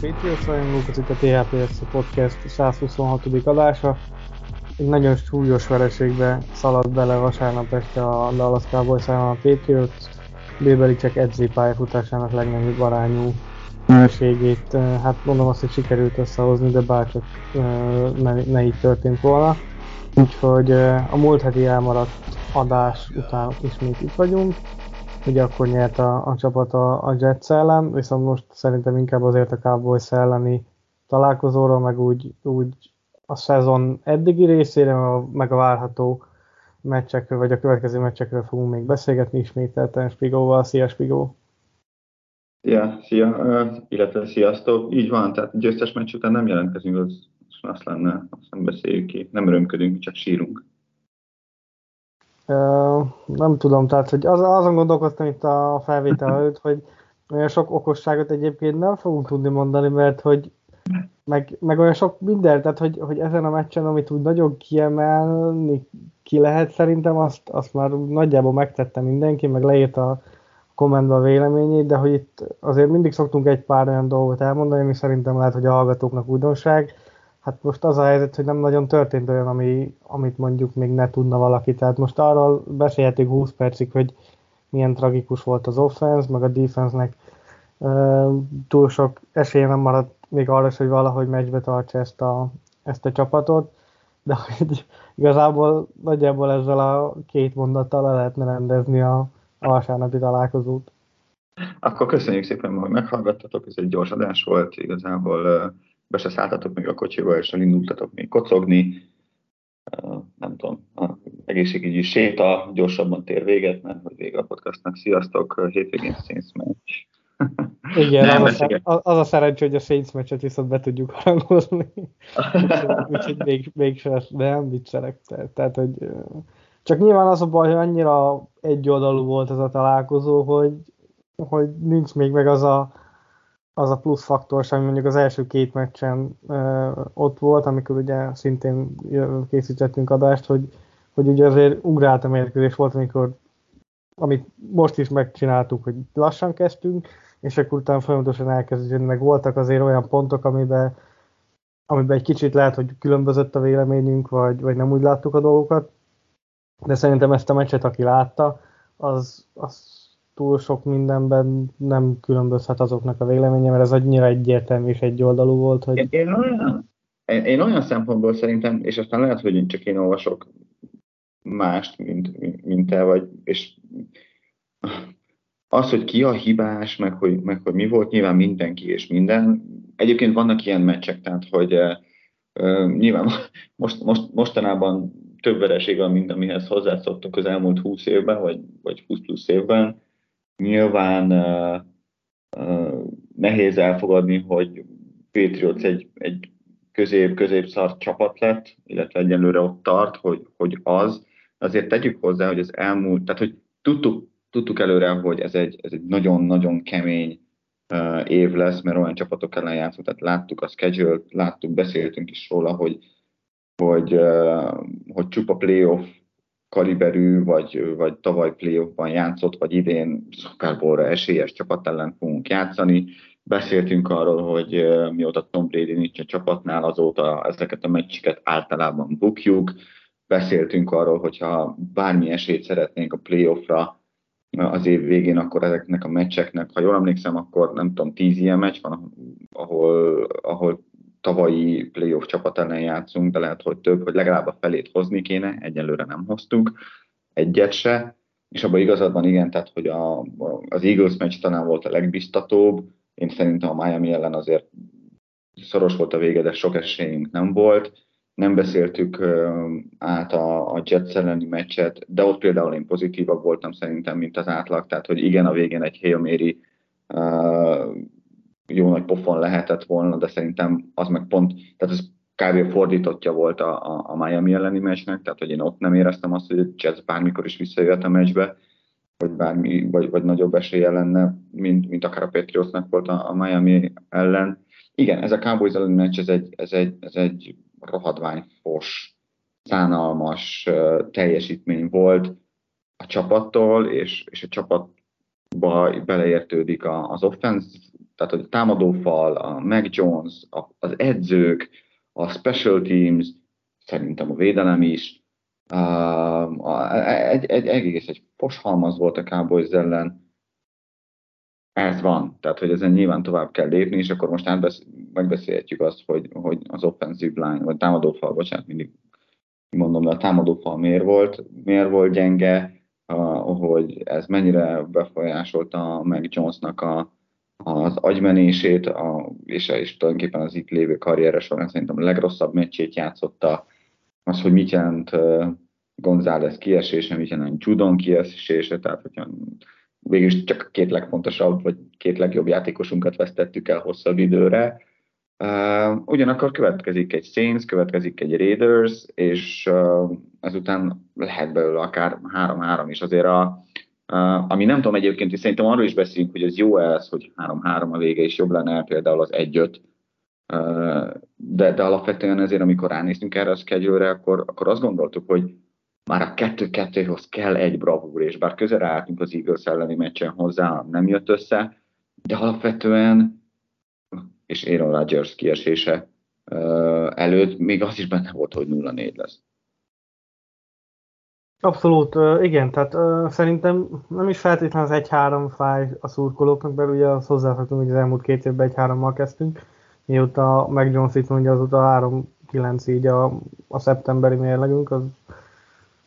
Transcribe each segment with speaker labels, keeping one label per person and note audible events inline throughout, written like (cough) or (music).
Speaker 1: Patriots rajongók, ez itt a THPS Podcast 126. adása. Egy nagyon súlyos vereségbe szaladt bele vasárnap este a Dallas Cowboys ellen a Patriots. Bill csak edzői pályafutásának legnagyobb arányú vereségét, hát mondom azt, hogy sikerült összehozni, de bárcsak ne, ne így történt volna. Úgyhogy a múlt heti elmaradt adás után ismét itt vagyunk ugye akkor nyert a, a csapat a, a Jets ellen, viszont most szerintem inkább azért a Cowboys elleni találkozóra, meg úgy, úgy a szezon eddigi részére, meg a várható meccsekről, vagy a következő meccsekről fogunk még beszélgetni ismételten Spigóval. Szia Spigó!
Speaker 2: Ja, szia, illetve sziasztok. Így van, tehát győztes meccs után nem jelentkezünk, az, az azt lenne, azt nem beszéljük ki. Nem örömködünk, csak sírunk.
Speaker 1: Nem tudom, tehát hogy az, azon gondolkoztam itt a felvétel (laughs) előtt, hogy olyan sok okosságot egyébként nem fogunk tudni mondani, mert hogy meg, meg olyan sok minden, tehát hogy, hogy ezen a meccsen, amit úgy nagyon kiemelni ki lehet szerintem, azt, azt már nagyjából megtette mindenki, meg leírta a kommentbe a véleményét, de hogy itt azért mindig szoktunk egy pár olyan dolgot elmondani, ami szerintem lehet, hogy a hallgatóknak újdonság, hát most az a helyzet, hogy nem nagyon történt olyan, ami, amit mondjuk még ne tudna valaki. Tehát most arról beszélhetünk 20 percig, hogy milyen tragikus volt az offense, meg a defense-nek uh, túl sok esélye nem maradt még arra hogy valahogy meccsbe tartsa ezt a, ezt a csapatot, de hogy igazából nagyjából ezzel a két mondattal le lehetne rendezni a, a vasárnapi találkozót.
Speaker 2: Akkor köszönjük szépen, hogy meghallgattatok, ez egy gyors adás volt, igazából uh, be se szálltatok még a kocsiba, és elindultatok még kocogni, nem tudom, egészségügyi séta gyorsabban tér véget, mert hogy vége a podcastnak. Sziasztok, hétvégén Saints meccs. (laughs)
Speaker 1: Igen, nem, az, a, az a szerencsé, hogy a Saints meccset viszont be tudjuk harangozni. Úgyhogy még, még se, de nem viccelek. Tehát, hogy csak nyilván az a baj, hogy annyira egyoldalú volt ez a találkozó, hogy, hogy nincs még meg az a az a plusz faktor sem, mondjuk az első két meccsen ö, ott volt, amikor ugye szintén készítettünk adást, hogy, hogy ugye azért ugrált a mérkőzés volt, amikor amit most is megcsináltuk, hogy lassan kezdtünk, és akkor utána folyamatosan elkezdődni, meg voltak azért olyan pontok, amiben, amiben egy kicsit lehet, hogy különbözött a véleményünk, vagy, vagy nem úgy láttuk a dolgokat, de szerintem ezt a meccset, aki látta, az, az túl sok mindenben nem különbözhet azoknak a véleménye, mert ez annyira egyértelmű és egyoldalú volt, hogy...
Speaker 2: Én, én, olyan, én, én olyan szempontból szerintem, és aztán lehet, hogy csak én olvasok mást, mint, mint te vagy, és az, hogy ki a hibás, meg hogy, meg hogy mi volt, nyilván mindenki és minden. Egyébként vannak ilyen meccsek, tehát hogy uh, nyilván (laughs) most, most, mostanában több vereség van, mint amihez hozzászoktunk az elmúlt 20 évben, vagy, vagy 20 plusz évben, Nyilván nehéz elfogadni, hogy Patriots egy, egy közép-középszart csapat lett, illetve egyelőre ott tart, hogy, hogy az. Azért tegyük hozzá, hogy az elmúlt, tehát hogy tudtuk, tudtuk előre, hogy ez egy, ez egy nagyon-nagyon kemény uh, év lesz, mert olyan csapatok ellen játszunk, tehát láttuk a schedule láttuk, beszéltünk is róla, hogy, hogy, uh, hogy csupa playoff kaliberű, vagy, vagy tavaly playoffban játszott, vagy idén Super esélyes csapat ellen fogunk játszani. Beszéltünk arról, hogy mióta Tom Brady nincs a csapatnál, azóta ezeket a meccseket általában bukjuk. Beszéltünk arról, hogyha bármi esélyt szeretnénk a playoffra az év végén, akkor ezeknek a meccseknek, ha jól emlékszem, akkor nem tudom, tíz ilyen meccs van, ahol, ahol tavalyi playoff csapat ellen játszunk, de lehet, hogy több, hogy legalább a felét hozni kéne, egyelőre nem hoztuk, egyet se, és abban igazad van, igen, tehát hogy a, az Eagles meccs talán volt a legbiztatóbb, én szerintem a Miami ellen azért szoros volt a vége, de sok esélyünk nem volt. Nem beszéltük át a, a Jets elleni meccset, de ott például én pozitívabb voltam szerintem, mint az átlag, tehát hogy igen, a végén egy Hail Mary jó nagy pofon lehetett volna, de szerintem az meg pont, tehát ez kb. fordítottja volt a, a, a Miami elleni meccsnek, tehát hogy én ott nem éreztem azt, hogy a Jets bármikor is visszajöhet a meccsbe, vagy, bármi, vagy, vagy nagyobb esélye lenne, mint, mint akár a Patriotsnak volt a, a Miami ellen. Igen, ez a Cowboys elleni meccs, ez egy, ez egy, ez egy rohadványfos, szánalmas teljesítmény volt a csapattól, és, és a csapatba beleértődik az offense, tehát a támadófal, a Mac Jones, a, az edzők, a special teams, szerintem a védelem is, egy, egy, egész egy poshalmaz volt a Cowboys ellen, ez van, tehát hogy ezen nyilván tovább kell lépni, és akkor most átbesz, megbeszélhetjük azt, hogy, hogy az offensive line, vagy támadófal, bocsánat, mindig mondom, de a támadófal miért volt, miért volt gyenge, hogy ez mennyire befolyásolta meg Jonesnak a, az agymenését, a, és, és tulajdonképpen az itt lévő karrierre során szerintem a legrosszabb meccsét játszotta, az, hogy mit jelent uh, González kiesése, mit jelent Judon kiesése, tehát hogyha végül csak két legfontosabb, vagy két legjobb játékosunkat vesztettük el hosszabb időre. Uh, ugyanakkor következik egy Saints, következik egy Raiders, és uh, ezután lehet belőle akár 3-3 is. Azért a, uh, ami nem tudom egyébként, és szerintem arról is beszélünk, hogy ez jó ez, hogy 3-3 a vége, és jobb lenne például az 1-5, uh, de, de alapvetően ezért, amikor ránéztünk erre a schedule akkor, akkor azt gondoltuk, hogy már a 2-2-hoz kell egy bravúr, és bár közel álltunk az Eagles elleni meccsen hozzá, nem jött össze, de alapvetően, és Aaron Rodgers kiesése előtt még az is benne volt, hogy 0-4 lesz.
Speaker 1: Abszolút, igen, tehát szerintem nem is feltétlenül az 1-3 fáj a szurkolóknak, mert ugye azt hozzáfogtunk, hogy az elmúlt két évben 1-3-mal kezdtünk, mióta meg Jones itt mondja azóta 3-9 így a, a szeptemberi mérlegünk, az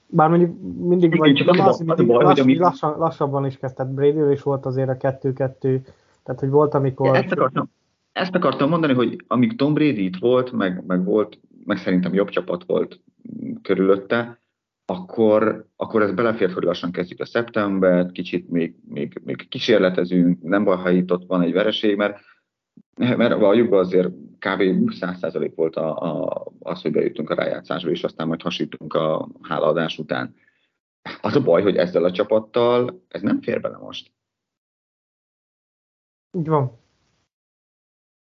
Speaker 1: bár mondjuk mindig vagy, csak az, az, mindig baj, lass, ami... lassan, lassabban is kezdett Brady, és volt azért a 2-2, tehát hogy volt, amikor...
Speaker 2: Ezt, akartam, ezt akartam mondani, hogy amíg Tom Brady itt volt, meg, meg volt, meg szerintem jobb csapat volt körülötte, akkor, akkor ez belefért, hogy lassan kezdjük a szeptembert, kicsit még, még, még kísérletezünk, nem baj, ha itt ott van egy vereség, mert, mert a azért kb. 100% volt a, a, az, hogy bejutunk a rájátszásba, és aztán majd hasítunk a hálaadás után. Az a baj, hogy ezzel a csapattal ez nem fér bele most.
Speaker 1: Így van.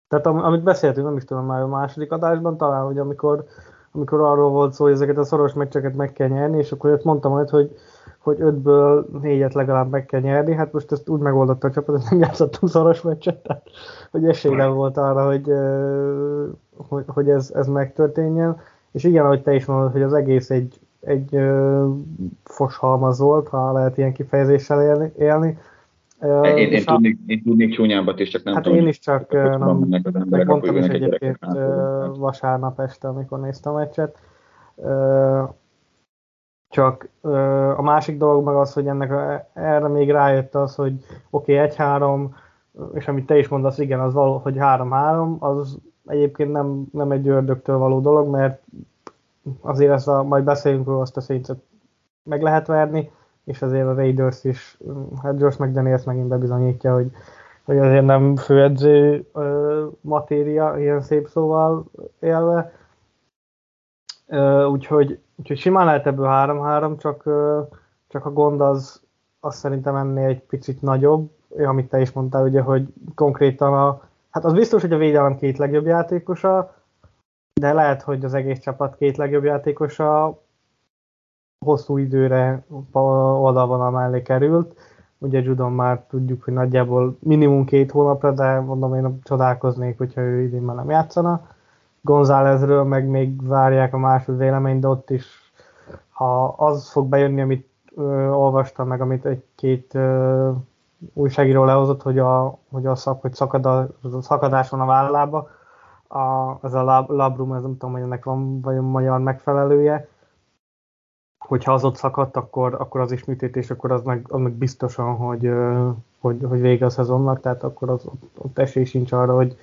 Speaker 1: Tehát am, amit beszéltünk, nem is tudom már a második adásban, talán, hogy amikor, amikor arról volt szó, hogy ezeket a szoros meccseket meg kell nyerni, és akkor ott mondtam majd, hogy hogy ötből négyet legalább meg kell nyerni. Hát most ezt úgy megoldotta a csapat, hogy nem játszottunk szoros meccset, tehát hogy esélyem volt arra, hogy, hogy, hogy ez, ez megtörténjen. És igen, ahogy te is mondod, hogy az egész egy, egy foshalmaz volt, ha lehet ilyen kifejezéssel élni. élni.
Speaker 2: Én, én, tudnék, én tudnék csúnyábbat is, csak nem
Speaker 1: hát tudom. én is csak nem, megmondtam is egyébként vasárnap este, amikor néztem a meccset csak a másik dolog meg az, hogy ennek a, erre még rájött az, hogy oké, okay, 1-3, és amit te is mondasz, igen, az való, hogy 3-3, az egyébként nem, nem egy ördögtől való dolog, mert azért ezt a, majd beszélünk róla, azt a szétszet meg lehet verni, és azért a Raiders is, hát Josh McDaniels megint bebizonyítja, hogy, hogy azért nem főedző matéria, ilyen szép szóval élve, úgyhogy Úgyhogy simán lehet ebből 3-3, csak, csak a gond az, az szerintem ennél egy picit nagyobb, amit te is mondtál, ugye, hogy konkrétan a, hát az biztos, hogy a védelem két legjobb játékosa, de lehet, hogy az egész csapat két legjobb játékosa hosszú időre oldalvonal mellé került. Ugye Judon már tudjuk, hogy nagyjából minimum két hónapra, de mondom, én csodálkoznék, hogyha ő idén már nem játszana. Gonzálezről meg még várják a második véleményt, de ott is, ha az fog bejönni, amit ö, olvastam, meg amit egy-két ö, újságíró lehozott, hogy a, hogy a szak, hogy szakad a, szakadás van a vállába, a, ez a lab, labrum, ez nem tudom, hogy ennek van vagy magyar megfelelője, hogyha az ott szakadt, akkor, akkor az is műtétés, akkor az meg, az meg biztosan, hogy, hogy, hogy vége a szezonnak, tehát akkor az, ott, ott esély sincs arra, hogy,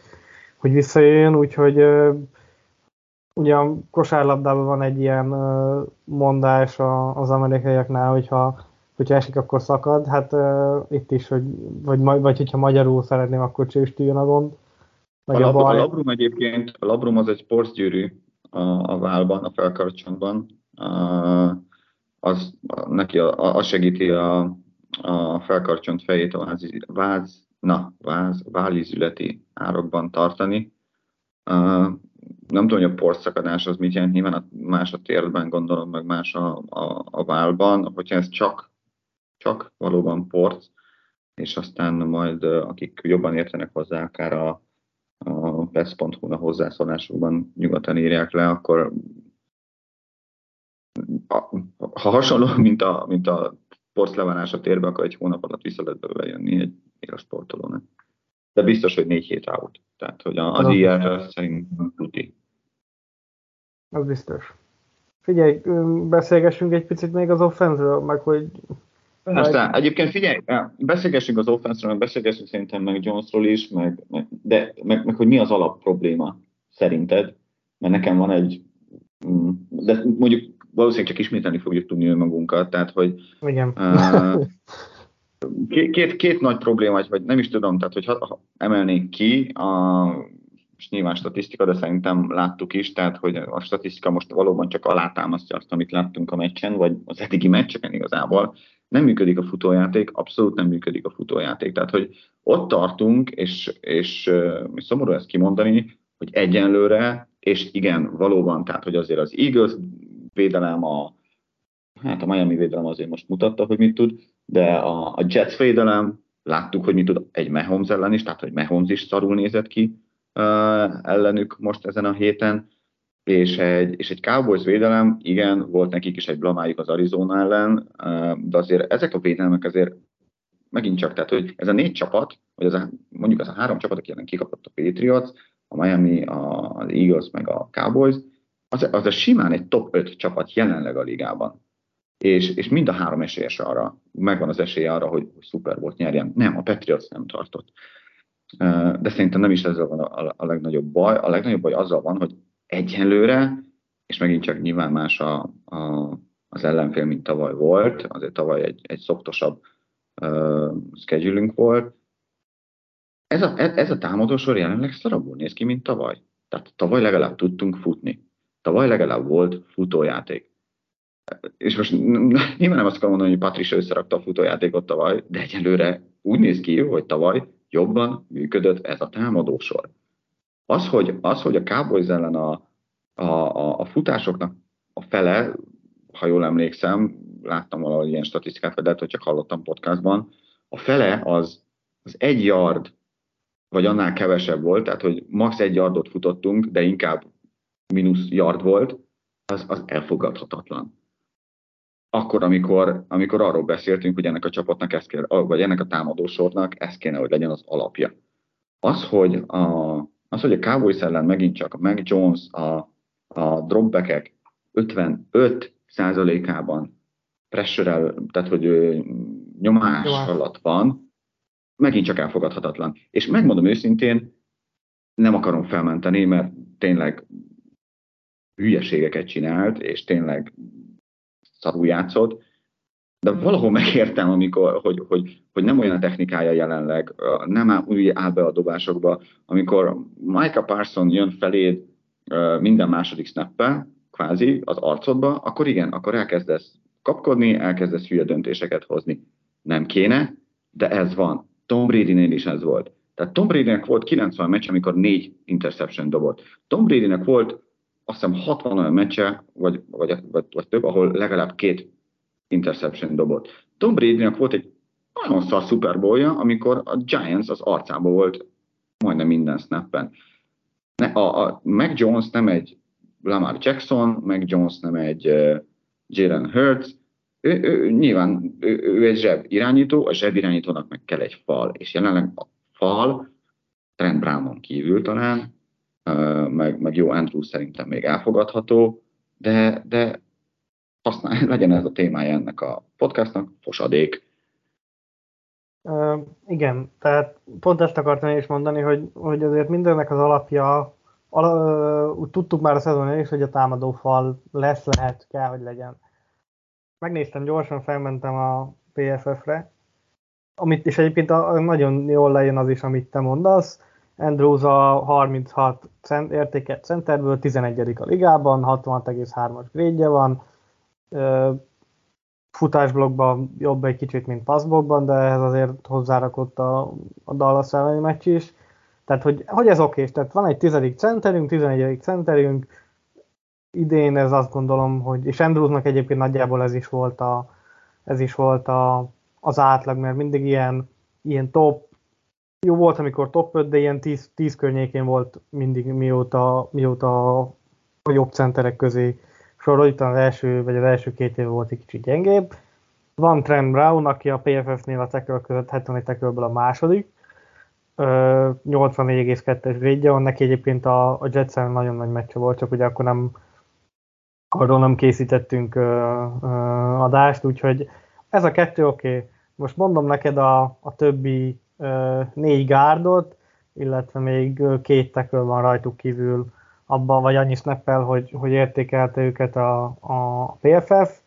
Speaker 1: hogy visszajöjjön, úgyhogy ugye a kosárlabdában van egy ilyen mondás az amerikaiaknál, hogyha, hogyha esik, akkor szakad, hát itt is, hogy, vagy, vagy hogyha magyarul szeretném, akkor csőstüljön a gond.
Speaker 2: A, lab, a labrum egyébként, a labrum az egy sportsgyűrű a, a válban, a felkarcsontban. A, az, neki a, a segíti a, a felkarcsont fejét a váz, váz, na, váz, válizületi árokban tartani. Uh, nem tudom, hogy a porszakadás az mit jelent, nyilván más a térben gondolom, meg más a, a, a válban, hogyha ez csak, csak valóban porc, és aztán majd akik jobban értenek hozzá, akár a, a pesz.hu-n a hozzászólásokban nyugodtan írják le, akkor ha hasonló, mint a, mint a porclevánás a térbe, akkor egy hónap alatt vissza lehet belőle jönni egy sportolónak. De biztos, hogy négy hét out. Tehát, hogy az IR szerintem tuti.
Speaker 1: Az biztos. Figyelj, beszélgessünk egy picit még az offenzről, meg hogy...
Speaker 2: Aztán egyébként figyelj, beszélgessünk az offenzről, beszélgessünk szerintem meg Jonesról is, meg, meg, de, meg, meg, hogy mi az alap probléma szerinted, mert nekem van egy, mm, de mondjuk valószínűleg csak ismételni fogjuk tudni önmagunkat, tehát hogy
Speaker 1: Igen.
Speaker 2: Uh, (laughs) két, két nagy probléma, vagy nem is tudom, tehát hogy ha, ha emelnék ki, a, és nyilván statisztika, de szerintem láttuk is, tehát hogy a statisztika most valóban csak alátámasztja azt, amit láttunk a meccsen, vagy az eddigi meccseken igazából. Nem működik a futójáték, abszolút nem működik a futójáték. Tehát, hogy ott tartunk, és, és, és szomorú ezt kimondani, hogy egyenlőre, és igen, valóban, tehát, hogy azért az Eagles védelem, a, hát a Miami védelem azért most mutatta, hogy mit tud, de a, a Jets védelem, láttuk, hogy mit tud egy Mahomes ellen is, tehát hogy Mahomes is szarul nézett ki uh, ellenük most ezen a héten, és egy, és egy Cowboys védelem, igen, volt nekik is egy blamájuk az Arizona ellen, de azért ezek a védelmek azért megint csak, tehát hogy ez a négy csapat, vagy az a, mondjuk az a három csapat, aki ellen kikapott a Patriots, a Miami, a, az Eagles, meg a Cowboys, az, az a simán egy top 5 csapat jelenleg a ligában. És, és mind a három esélyes arra, megvan az esélye arra, hogy, hogy szuper volt nyerjen. Nem, a Patriots nem tartott. De szerintem nem is ezzel van a, a legnagyobb baj. A legnagyobb baj azzal van, hogy egyenlőre, és megint csak nyilván más a, a, az ellenfél, mint tavaly volt, azért tavaly egy, egy szoktosabb uh, schedulünk volt. Ez a, ez a támadósor jelenleg szarabul néz ki, mint tavaly. Tehát tavaly legalább tudtunk futni. Tavaly legalább volt futójáték. És most nyilván nem azt akarom mondani, hogy Patricia összerakta a futójátékot tavaly, de egyelőre úgy néz ki, hogy tavaly jobban működött ez a támadósor. Az, hogy, az, hogy a Cowboys ellen a, a, a, a futásoknak a fele, ha jól emlékszem, láttam valahogy ilyen statisztikát, vagy lehet, hogy csak hallottam podcastban, a fele az, az egy yard, vagy annál kevesebb volt, tehát hogy max. egy yardot futottunk, de inkább mínusz yard volt, az, az elfogadhatatlan. Akkor, amikor, amikor arról beszéltünk, hogy ennek a csapatnak ez kell, vagy ennek a támadósornak ez kéne, hogy legyen az alapja. Az, hogy a, az, hogy a Cowboys ellen megint csak a Mac Jones, a, a dropbackek 55 százalékában pressure tehát hogy nyomás Jó. alatt van, megint csak elfogadhatatlan. És megmondom őszintén, nem akarom felmenteni, mert tényleg hülyeségeket csinált, és tényleg szarul játszott, de hmm. valahol megértem, amikor, hogy, hogy, hogy nem olyan a technikája jelenleg, nem áll, úgy áll be a dobásokba, amikor Micah Parson jön feléd minden második snappel, kvázi az arcodba, akkor igen, akkor elkezdesz kapkodni, elkezdesz hülye döntéseket hozni. Nem kéne, de ez van. Tom Brady-nél is ez volt. Tehát Tom Brady-nek volt 90 meccs, amikor négy interception dobott. Tom Brady-nek volt azt hiszem 60 olyan meccse, vagy, vagy, vagy, vagy több, ahol legalább két interception dobott. Tom brady volt egy nagyon szar Super Bowl-ja, amikor a Giants az arcába volt majdnem minden snappen. Ne, a, a Mac Jones nem egy Lamar Jackson, Mac Jones nem egy uh, Jalen Hurts, ő, ő, nyilván ő, ő egy zseb irányító, a zseb irányítónak meg kell egy fal, és jelenleg a fal Trent Brownon kívül talán meg, meg jó Andrew szerintem még elfogadható, de, de használ, (laughs) legyen ez a témája ennek a podcastnak, fosadék.
Speaker 1: Uh, igen, tehát pont ezt akartam is mondani, hogy, hogy azért mindennek az alapja, ala, úgy tudtuk már a szezon is, hogy a támadó fal lesz, lehet, kell, hogy legyen. Megnéztem gyorsan, felmentem a PFF-re, amit is egyébként a, nagyon jól lejön az is, amit te mondasz, Andrews a 36 cent, értéket centerből 11 a ligában, 66,3-as grédje van, futásblokkban jobb egy kicsit, mint passzblokkban, de ehhez azért hozzárakott a, a Dallas elleni meccs is. Tehát, hogy, hogy ez oké, tehát van egy tizedik centerünk, tizenegyedik centerünk, idén ez azt gondolom, hogy, és Andrewsnak egyébként nagyjából ez is volt, a, ez is volt a, az átlag, mert mindig ilyen, ilyen top, jó volt, amikor top 5, de ilyen 10, 10 környékén volt mindig, mióta, mióta a jobb centerek közé sorol, itt az első, vagy az első két év volt egy kicsit gyengébb. Van Trent Brown, aki a PFF-nél a tackle között 71 tackle a második, 84,2-es grédje van, neki egyébként a, a jets nagyon nagy meccse volt, csak ugye akkor nem arról nem készítettünk ö, ö, adást, úgyhogy ez a kettő oké. Okay. Most mondom neked a, a többi négy gárdot, illetve még két tekről van rajtuk kívül abban, vagy annyi snappel, hogy, hogy értékelte őket a, a PFF.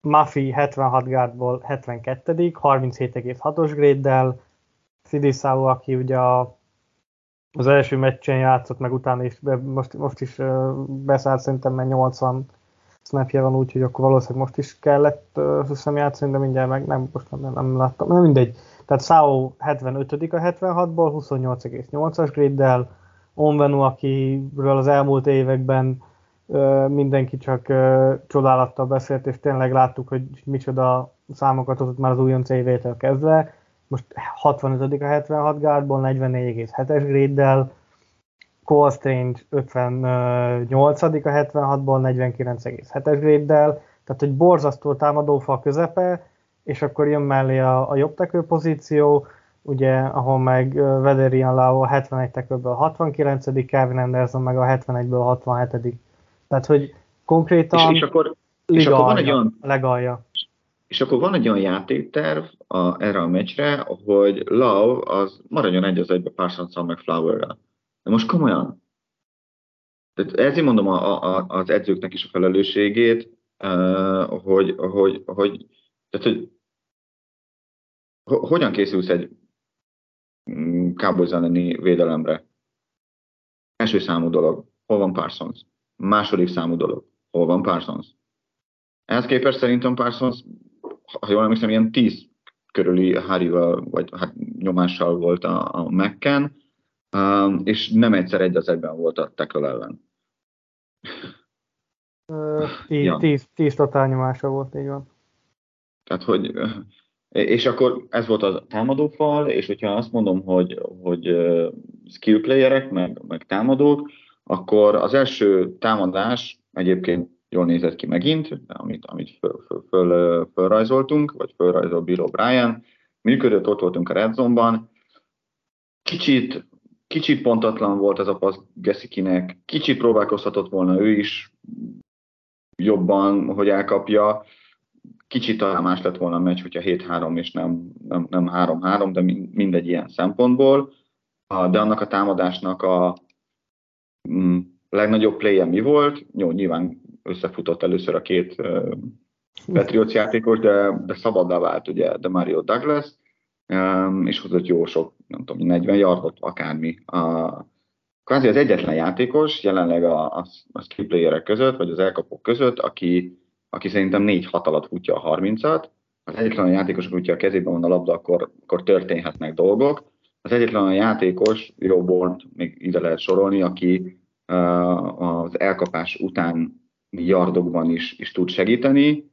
Speaker 1: Mafi 76 gárdból 72 37,6-os gréddel, Szidisszáó, aki ugye a, az első meccsen játszott, meg utána is, most, most is beszállt szerintem, mert 80 snapje van, úgyhogy akkor valószínűleg most is kellett uh, hiszem játszani, de mindjárt meg nem, most nem, nem láttam, nem mindegy. Tehát Sao 75 a 76-ból, 28,8-as griddel, Onvenu, akiről az elmúlt években uh, mindenki csak uh, csodálattal beszélt, és tényleg láttuk, hogy micsoda számokat hozott már az újonc évétől kezdve, most 65 a 76 gárdból, 44,7-es gréddel, Cole Strange 58 a 76-ból, 49,7-es gréddel, tehát egy borzasztó támadófal közepe, és akkor jön mellé a, a jobb tekő pozíció, ugye, ahol meg Vederian Lau a 71 tekőből 69 Kevin Anderson meg a 71-ből 67 Tehát, hogy konkrétan
Speaker 2: és, és akkor, és akkor van egy olyan,
Speaker 1: legalja.
Speaker 2: És akkor van egy olyan játékterv a, erre a meccsre, hogy Love az maradjon egy az egybe parsons meg Flower-rel. De most komolyan. Tehát ezért mondom a, a, az edzőknek is a felelősségét, hogy, hogy, hogy, tehát, hogy hogyan készülsz egy Cowboys elleni védelemre? Első számú dolog, hol van Parsons? Második számú dolog, hol van Parsons? Ehhez képest szerintem Parsons ha jól emlékszem, ilyen 10 körüli Harryval, vagy hát nyomással volt a, a Mekken, um, és nem egyszer egy az egyben volt a tackle ellen.
Speaker 1: Tíz, ja. tíz, tíz totál nyomása volt, így van.
Speaker 2: Tehát, hogy és akkor ez volt a támadófal, és hogyha azt mondom, hogy, hogy skill playerek, meg, meg támadók, akkor az első támadás egyébként jól nézett ki megint, amit, amit föl, föl, föl, vagy fölrajzol Bill O'Brien. Működött, ott voltunk a Red Zone-ban. Kicsit, kicsit pontatlan volt ez a passz Gessikinek, kicsit próbálkozhatott volna ő is jobban, hogy elkapja. Kicsit talán más lett volna a meccs, hogyha 7-3 és nem, nem, nem 3-3, de mindegy ilyen szempontból. De annak a támadásnak a mm, legnagyobb play mi volt? Jó, nyilván összefutott először a két Patriots játékos, de, de szabaddá vált ugye de Mario Douglas, és hozott jó sok, nem tudom, 40 yardot, akármi. A, kvázi az egyetlen játékos jelenleg a, a, a skill playerek között, vagy az elkapók között, aki, aki szerintem 4-6 alatt futja a 30-at, az egyetlen a játékos, hogyha a kezében van a labda, akkor, akkor történhetnek dolgok. Az egyetlen a játékos, Jó Born, még ide lehet sorolni, aki uh, az elkapás után yardokban is, is tud segíteni.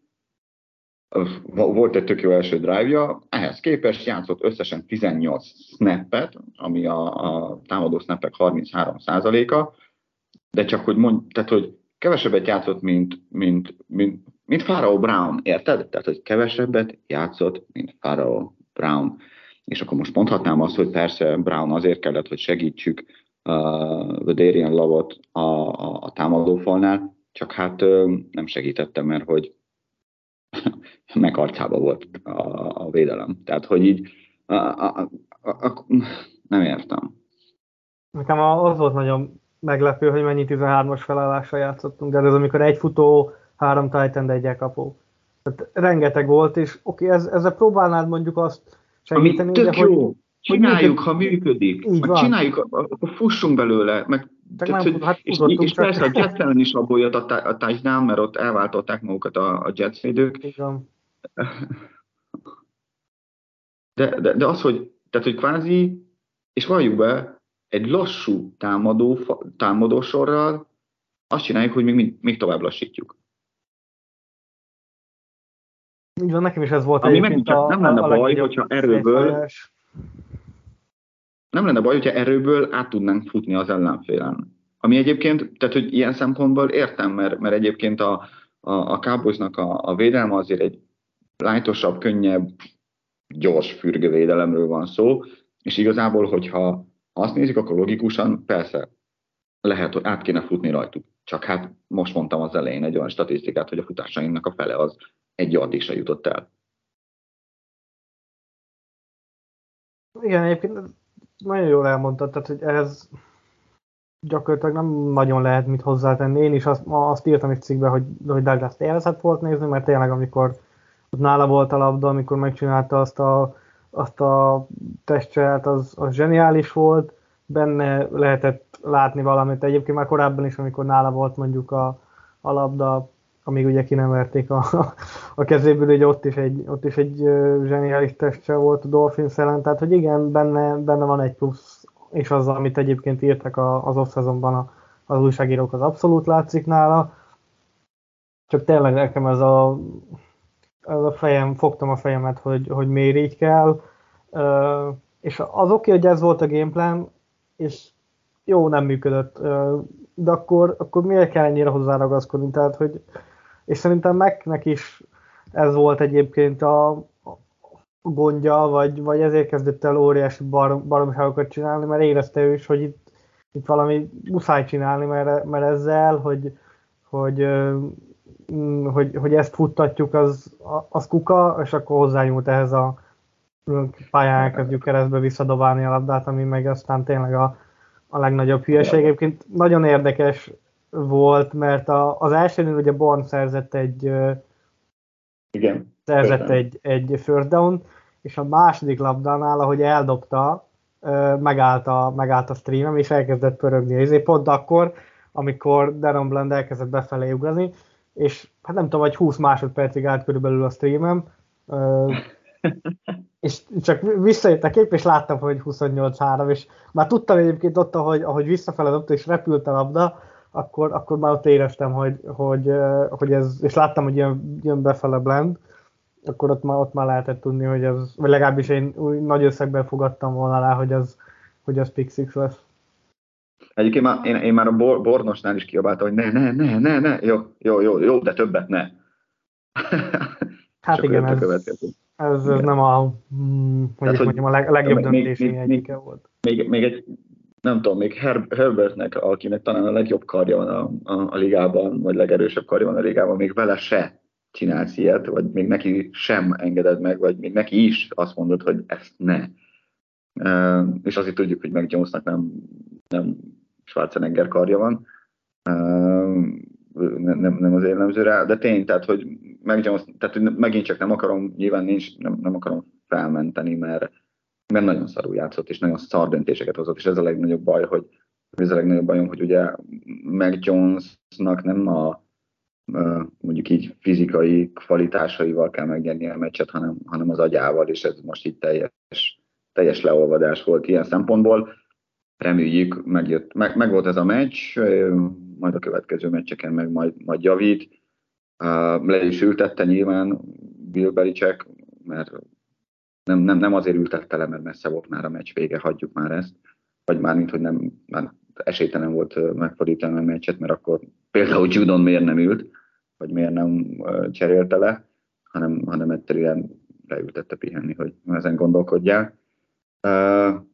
Speaker 2: Volt egy tök jó első drive-ja, ehhez képest játszott összesen 18 snappet, ami a, a támadó snappek 33%-a, de csak hogy mond, tehát hogy kevesebbet játszott, mint, mint, mint, mint Pharaoh Brown, érted? Tehát, hogy kevesebbet játszott, mint Pharaoh Brown. És akkor most mondhatnám azt, hogy persze Brown azért kellett, hogy segítsük uh, Darian Lavot a, a, a támadófalnál, csak hát nem segítettem, mert hogy (laughs) megarcába volt a, a védelem. Tehát, hogy így a, a, a, a, nem értem.
Speaker 1: Nekem az volt nagyon meglepő, hogy mennyi 13-as felállással játszottunk, de ez amikor egy futó, három Titan, de egy kapó. Tehát rengeteg volt, és oké, okay, ez, ezzel próbálnád mondjuk azt segíteni,
Speaker 2: Ami tök
Speaker 1: de
Speaker 2: jó.
Speaker 1: hogy,
Speaker 2: csináljuk, ha működik. Így van. csináljuk, akkor fussunk belőle. Meg, tehát, hogy, hát és, és csak. persze a Jets ellen is abból jött a, a touchdown, mert ott elváltották magukat a, a Jets védők. Igen. De, de, de az, hogy, tehát, hogy kvázi, és valljuk be, egy lassú támadó, támadó sorral azt csináljuk, hogy még, még tovább lassítjuk.
Speaker 1: Így van, nekem is ez volt
Speaker 2: Ami megint csak a, nem lenne a baj, hogyha erőből nem lenne baj, hogyha erőből át tudnánk futni az ellenfélen. Ami egyébként, tehát hogy ilyen szempontból értem, mert, mert egyébként a, a, a Cowboysnak a, a védelme azért egy lájtosabb, könnyebb, gyors fürgővédelemről van szó, és igazából, hogyha azt nézik, akkor logikusan persze lehet, hogy át kéne futni rajtuk. Csak hát most mondtam az elején egy olyan statisztikát, hogy a futásainknak a fele az egy yard is jutott el.
Speaker 1: Igen, egyébként nagyon jól elmondtad, tehát hogy ez gyakorlatilag nem nagyon lehet mit hozzátenni. Én is azt, azt írtam egy cikkbe, hogy, hogy Douglas élvezett volt nézni, mert tényleg amikor nála volt a labda, amikor megcsinálta azt a, azt a testcselt, az, az zseniális volt, benne lehetett látni valamit. Egyébként már korábban is, amikor nála volt mondjuk a, a labda, amíg ugye ki nem verték a, a kezéből, hogy ott is egy, ott is egy zseniális testcsel volt a Dolphins ellen, tehát hogy igen, benne, benne van egy plusz, és az, amit egyébként írtak az off az újságírók, az abszolút látszik nála. Csak tényleg nekem ez a, ez a fejem, fogtam a fejemet, hogy, hogy miért így kell. És az oké, hogy ez volt a gameplan, és jó, nem működött, de akkor, akkor miért kell ennyire hozzáragaszkodni? Tehát, hogy, és szerintem megnek is ez volt egyébként a, gondja, vagy, vagy ezért kezdett el óriási bar, baromságokat csinálni, mert érezte ő is, hogy itt, itt valami muszáj csinálni, mert, mert ezzel, hogy, hogy, hogy, hogy ezt futtatjuk, az, az kuka, és akkor hozzányúlt ehhez a pályán elkezdjük keresztbe visszadobálni a labdát, ami meg aztán tényleg a, a legnagyobb hülyeség. Egyébként nagyon érdekes volt, mert a, az elsőnél ugye Born szerzett egy
Speaker 2: igen.
Speaker 1: Szerzett egy, egy first down, és a második labdánál, ahogy eldobta, megállt a, megállt a streamem, és elkezdett pörögni. Ezért pont akkor, amikor Deron Bland elkezdett befelé ugrani, és hát nem tudom, vagy 20 másodpercig állt körülbelül a streamem, (laughs) és csak visszajött a kép, és láttam, hogy 28-3, és már tudtam egyébként ott, ahogy, ahogy visszafele dobta, és repült a labda, akkor, akkor már ott éreztem, hogy, hogy, hogy ez, és láttam, hogy jön, jön befele blend, akkor ott már, ott már lehetett tudni, hogy ez, vagy legalábbis én úgy nagy összegben fogadtam volna rá, hogy az, hogy az Pick Six lesz.
Speaker 2: Egyébként már, én, én már a bor, Bornosnál is kiabáltam, hogy ne, ne, ne, ne, ne, jó, jó, jó, jó de többet ne. (laughs)
Speaker 1: hát igen, ez, ez, ez nem a, mm, hogy mondjam, a leg, legjobb döntés egyike volt.
Speaker 2: Még, még egy nem tudom, még Her- Herbertnek, akinek talán a legjobb karja van a, a, a ligában, vagy legerősebb karja van a ligában, még vele se csinálsz ilyet, vagy még neki sem engeded meg, vagy még neki is azt mondod, hogy ezt ne. Uh, és azért tudjuk, hogy meg Jonesnak nem, nem Schwarzenegger karja van, uh, nem, nem az jellemző rá, de tény, tehát, hogy meg Jones, tehát hogy megint csak nem akarom, nyilván nincs, nem, nem akarom felmenteni, mert mert nagyon szarul játszott, és nagyon szar döntéseket hozott, és ez a legnagyobb baj, hogy ez a legnagyobb bajom, hogy ugye Mac Jonesnak nem a mondjuk így fizikai kvalitásaival kell megnyerni a meccset, hanem, hanem az agyával, és ez most itt teljes, teljes leolvadás volt ilyen szempontból. Reméljük, megjött, meg, meg volt ez a meccs, majd a következő meccseken meg majd, majd javít. Le is ültette nyilván Bill Belichick, mert nem, nem, nem azért ültette le, mert messze volt már a meccs vége, hagyjuk már ezt, vagy már mint, hogy nem, már esélytelen volt megfordítani a meccset, mert akkor például Judon miért nem ült, vagy miért nem cserélte le, hanem, hanem egyszerűen leültette pihenni, hogy ezen gondolkodjál.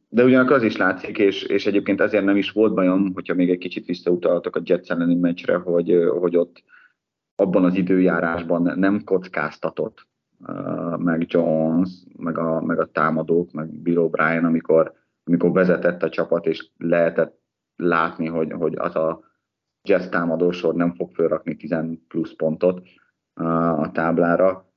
Speaker 2: De ugyanakkor az is látszik, és, és egyébként ezért nem is volt bajom, hogyha még egy kicsit visszautaltak a Jets elleni meccsre, hogy, hogy ott abban az időjárásban nem kockáztatott meg Jones, meg a, meg a támadók, meg Bill O'Brien, amikor, amikor vezetett a csapat, és lehetett látni, hogy, hogy az a jazz támadósor nem fog felrakni 10 plusz pontot a táblára,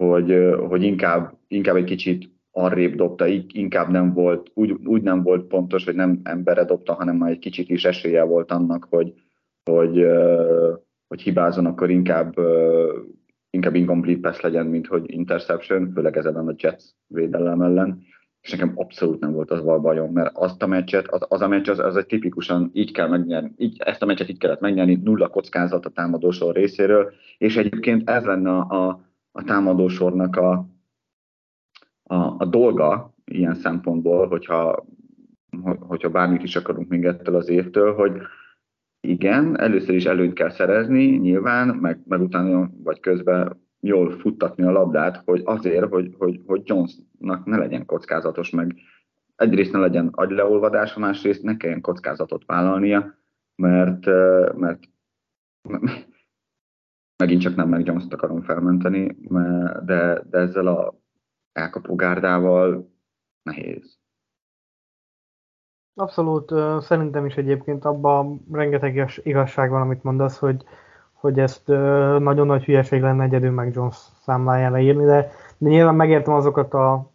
Speaker 2: hogy, hogy inkább, inkább egy kicsit arrébb dobta, inkább nem volt, úgy, úgy nem volt pontos, hogy nem emberre dobta, hanem már egy kicsit is esélye volt annak, hogy, hogy, hogy hibázon, akkor inkább, inkább incomplete pass legyen, mint hogy interception, főleg ez ellen a Jets védelem ellen. És nekem abszolút nem volt az bajom, mert azt a meccset, az, az a meccs az, az egy tipikusan így kell megnyerni, így, ezt a meccset így kellett megnyerni, nulla kockázat a támadósor részéről, és egyébként ez lenne a, a, a támadósornak a, a, a dolga ilyen szempontból, hogyha, hogyha bármit is akarunk még ettől az évtől, hogy igen, először is előnyt kell szerezni, nyilván, meg, meg utána vagy közben jól futtatni a labdát, hogy azért, hogy, hogy, hogy Jonesnak ne legyen kockázatos, meg egyrészt ne legyen agyleolvadása, másrészt ne kelljen kockázatot vállalnia, mert, mert (laughs) megint csak nem meg Jones-t akarom felmenteni, de, de ezzel a elkapó gárdával nehéz.
Speaker 1: Abszolút, szerintem is egyébként abban rengeteg igazság van, amit mondasz, hogy hogy ezt nagyon nagy hülyeség lenne egyedül meg Jones számlájára írni, de, de nyilván megértem azokat a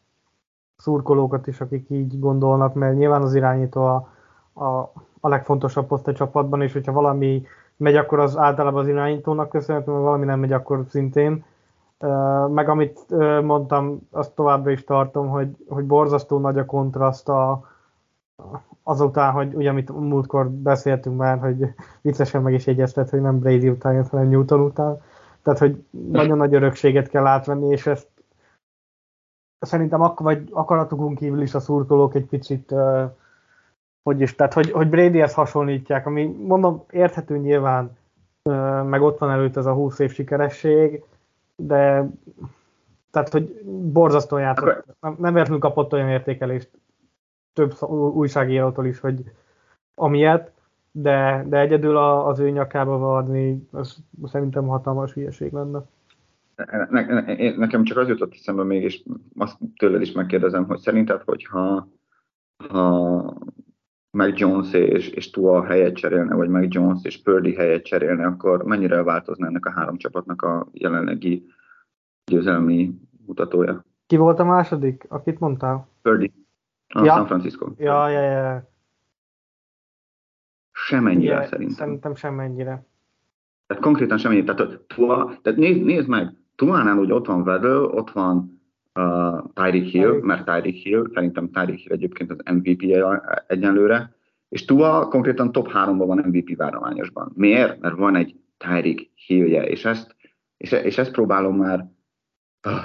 Speaker 1: szurkolókat is, akik így gondolnak, mert nyilván az irányító a, a, a legfontosabb poszt a csapatban, és hogyha valami megy, akkor az általában az irányítónak köszönhető, ha valami nem megy, akkor szintén. Meg amit mondtam, azt továbbra is tartom, hogy, hogy borzasztó nagy a kontraszt a, azután, hogy ugye, amit múltkor beszéltünk már, hogy viccesen meg is jegyeztet, hogy nem Brady után jött, hanem Newton után. Tehát, hogy nagyon nagy örökséget kell átvenni, és ezt szerintem ak- vagy akaratukon kívül is a szurkolók egy picit uh, hogy is, tehát hogy, hogy Bradyhez hasonlítják, ami mondom érthető nyilván, uh, meg ott van előtt ez a 20 év sikeresség, de tehát, hogy borzasztó játszott. Nem, nem véletlenül kapott olyan értékelést több újságírótól is, hogy amilyet, de, de egyedül a, az ő nyakába vadni, az szerintem hatalmas hülyeség lenne.
Speaker 2: Ne, ne, nekem csak az jutott eszembe még, és azt tőled is megkérdezem, hogy szerinted, hogyha ha meg Jones és, és Tua helyet cserélne, vagy meg Jones és Purdy helyet cserélne, akkor mennyire változna ennek a három csapatnak a jelenlegi győzelmi mutatója?
Speaker 1: Ki volt a második, akit mondtál?
Speaker 2: Purdy. A ja. San Francisco.
Speaker 1: Ja, ja, ja.
Speaker 2: Semennyire ja, szerintem.
Speaker 1: Szerintem semennyire.
Speaker 2: Tehát konkrétan semennyire. Tehát, Tua, tehát nézd, nézd meg, Tuánál úgy ott van Weddle, ott van uh, Tyreek Hill, Tyreek. mert Tyreek Hill, szerintem Tyreek Hill egyébként az MVP-je egyenlőre, és Tua konkrétan top 3-ban van MVP várományosban. Miért? Mert van egy Tyreek Hill-je, és ezt, és, és ezt próbálom már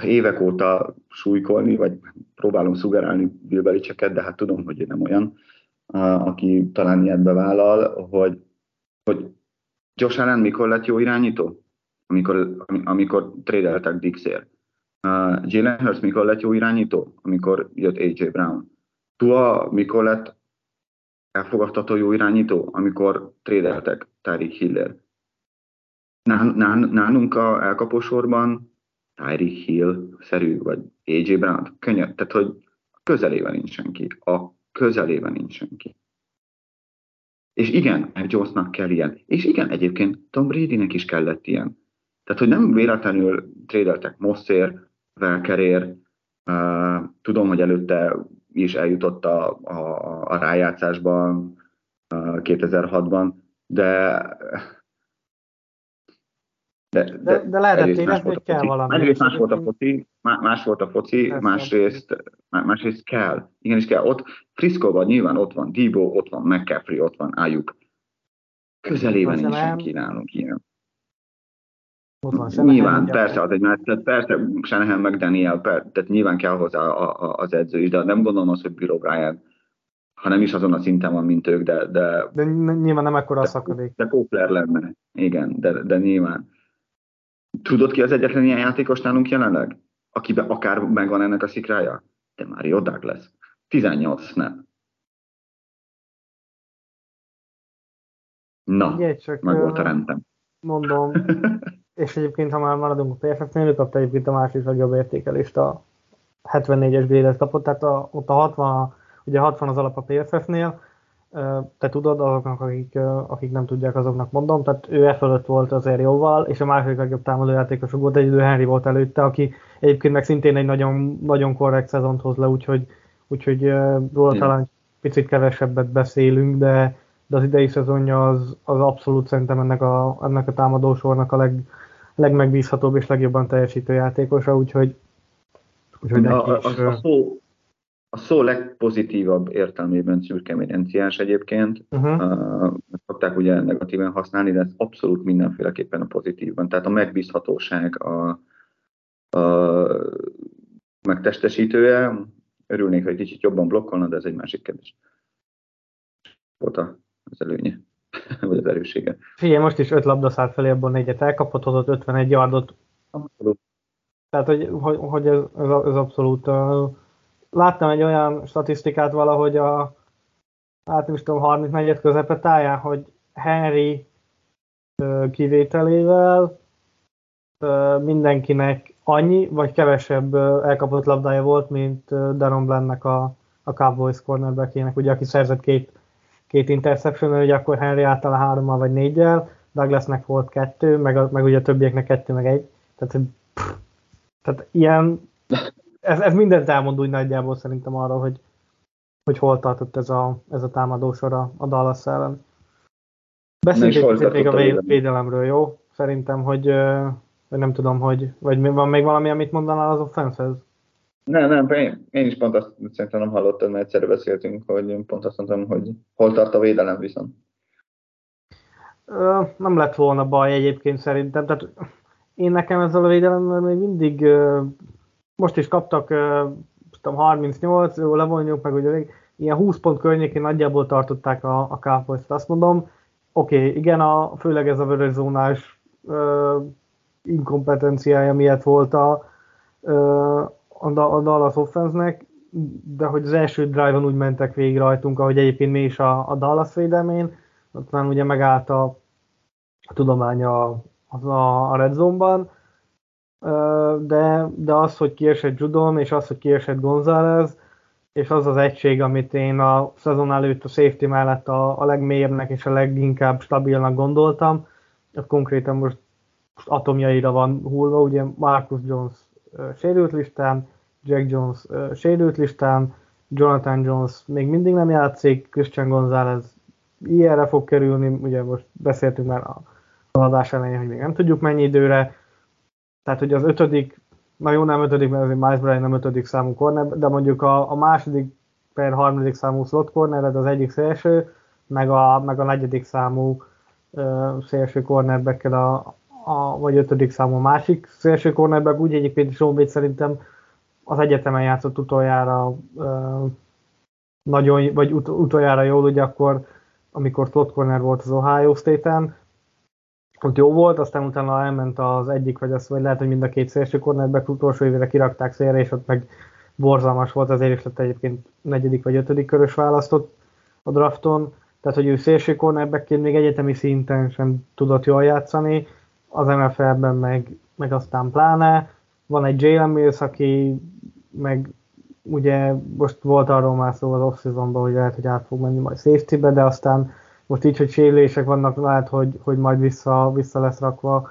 Speaker 2: évek óta súlykolni, vagy próbálom szugerálni Bill Belichicket, de hát tudom, hogy ő nem olyan, aki talán ilyet bevállal, hogy, hogy Josh Allen mikor lett jó irányító? Amikor, amikor trédeltek Dixér. Uh, Jalen Hurts mikor lett jó irányító? Amikor jött AJ Brown. Tua mikor lett elfogadható jó irányító? Amikor trédeltek Tyreek Hiller. Nálunk a elkapósorban Tyreek Hill-szerű, vagy AJ Brown, könnyen, tehát hogy közelében nincs senki. A közelében nincs senki. És igen, Mac Jonesnak kell ilyen. És igen, egyébként Tom Bradynek is kellett ilyen. Tehát, hogy nem véletlenül trédeltek Mosszér, Velkerér, uh, tudom, hogy előtte is eljutott a, a, a rájátszásban uh, 2006-ban, de
Speaker 1: de, de, de, de lehetett érezni, hogy kell valami.
Speaker 2: Egyrészt más volt a foci, más volt a foci, másrészt, másrészt kell. Igenis kell. Ott Friscoban nyilván ott van Debo, ott van McCaffrey, ott van Ayuk. Közelében nincs senki nálunk ilyen. Ott van nyilván, persze, az egy tehát persze, Shanahan meg Daniel, per, tehát nyilván kell hozzá a, a, az edző is, de nem gondolom azt, hogy Bill O'Brien, ha nem is azon a szinten van, mint ők, de... De,
Speaker 1: de nyilván nem ekkora a szakadék.
Speaker 2: De Kópler lenne, igen, de, de nyilván. Tudod ki az egyetlen ilyen játékos nálunk jelenleg? Akiben akár megvan ennek a szikrája? De Mario Douglas. 18 snap. Na, Ugye, csak meg volt a rendem.
Speaker 1: Mondom, (laughs) és egyébként, ha már maradunk a PFF-nél, ő kapta egyébként a másik legjobb értékelést, a 74-es grade kapott, tehát a, ott a 60, ugye 60 az alap a PFF-nél, te tudod, azoknak, akik, akik nem tudják, azoknak mondom, tehát ő e fölött volt azért jóval, és a második legjobb támadójátékosok volt, egy Henry volt előtte, aki egyébként meg szintén egy nagyon, nagyon korrekt szezont hoz le, úgyhogy, úgyhogy róla talán picit kevesebbet beszélünk, de, de az idei szezonja az, az abszolút szerintem ennek a, ennek a támadósornak a leg, legmegbízhatóbb és legjobban teljesítő játékosa, úgyhogy,
Speaker 2: úgyhogy a, a, a, a, szó, a szó legpozitívabb értelmében szürkemérenciás egyébként. Uh-huh. Uh, szokták ugye negatíven használni, de ez abszolút mindenféleképpen a pozitívban. Tehát a megbízhatóság a, a megtestesítője. Örülnék, hogy kicsit jobban blokkolna, de ez egy másik kérdés. Volt az előnye, (laughs) vagy az erősége.
Speaker 1: Figyelj, most is öt labda szállt felé, abból négyet elkapott, hozott 51 yardot. Abszolút. Tehát, hogy, hogy, hogy ez, ez, ez abszolút uh, láttam egy olyan statisztikát valahogy a hát nem is tudom, 34 közepetáján, hogy Henry kivételével mindenkinek annyi, vagy kevesebb elkapott labdája volt, mint Daron Blandnek a, a Cowboys cornerbackének, ugye aki szerzett két, két interception ugye akkor Henry által hárommal vagy négyel, Douglasnek volt kettő, meg, meg ugye a többieknek kettő, meg egy. Tehát, pff, tehát ilyen (laughs) ez, ez mindent elmond úgy nagyjából szerintem arról, hogy, hogy hol tartott ez a, ez a támadósor a, a Dallas ellen. Beszéljünk még a védelemről, jó? Szerintem, hogy, vagy nem tudom, hogy, vagy van még valami, amit mondanál az offense
Speaker 2: Nem, nem, én, én is pont azt szerintem nem hallottam, mert egyszerre beszéltünk, hogy pont azt mondtam, hogy hol tart a védelem viszont.
Speaker 1: Nem lett volna baj egyébként szerintem, tehát én nekem ezzel a védelemmel még mindig most is kaptak tudom, 38, jó, levonjuk meg, hogy ilyen 20 pont környékén nagyjából tartották a, a cowboys azt mondom. Oké, okay, igen, a, főleg ez a vörös zónás uh, inkompetenciája miatt volt a, uh, a, a Dallas offense de hogy az első drive-on úgy mentek végig rajtunk, ahogy egyébként mi is a, a Dallas védelmén, már ugye megállt a, a tudománya a, a, a red zone-ban, de, de az, hogy kiesett Judon, és az, hogy kiesett González, és az az egység, amit én a szezon előtt a safety mellett a, a legmélyebnek és a leginkább stabilnak gondoltam, az konkrétan most, most atomjaira van hullva, ugye Marcus Jones uh, sérült listán, Jack Jones uh, sérült listán, Jonathan Jones még mindig nem játszik, Christian González ilyenre fog kerülni, ugye most beszéltünk már a adás elején, hogy még nem tudjuk mennyi időre, tehát, hogy az ötödik, na jó, nem ötödik, mert azért Miles Bryant nem ötödik számú corner, de mondjuk a, a második per harmadik számú slot corner, az egyik szélső, meg a, meg a negyedik számú uh, szélső cornerback a, a, vagy ötödik számú másik szélső cornerback, úgy egyébként Sean szerintem az egyetemen játszott utoljára uh, nagyon, vagy ut- utoljára jól, ugye akkor, amikor slot corner volt az Ohio State-en, ott jó volt, aztán utána elment az egyik, vagy az, vagy lehet, hogy mind a két szélső cornerback utolsó évére kirakták szélre, és ott meg borzalmas volt, azért is lett egyébként negyedik vagy ötödik körös választott a drafton, tehát hogy ő szélső cornerbackként még egyetemi szinten sem tudott jól játszani, az NFL-ben meg, meg aztán pláne. Van egy Jalen Mills, aki meg ugye most volt arról már szó az off hogy lehet, hogy át fog menni majd safety-be, de aztán most így, hogy sérülések vannak, lehet, hogy, hogy majd vissza, vissza lesz rakva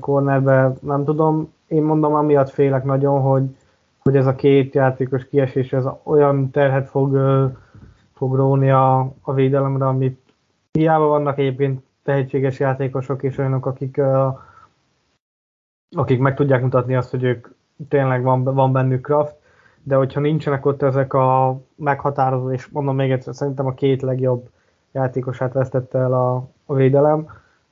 Speaker 1: cornerbe, nem tudom. Én mondom, amiatt félek nagyon, hogy, hogy ez a két játékos kiesés ez olyan terhet fog, fog róni a, a védelemre, amit hiába vannak egyébként tehetséges játékosok és olyanok, akik, akik meg tudják mutatni azt, hogy ők tényleg van, van bennük kraft, de hogyha nincsenek ott ezek a meghatározó, és mondom még egyszer, szerintem a két legjobb játékosát vesztette el a, a védelem.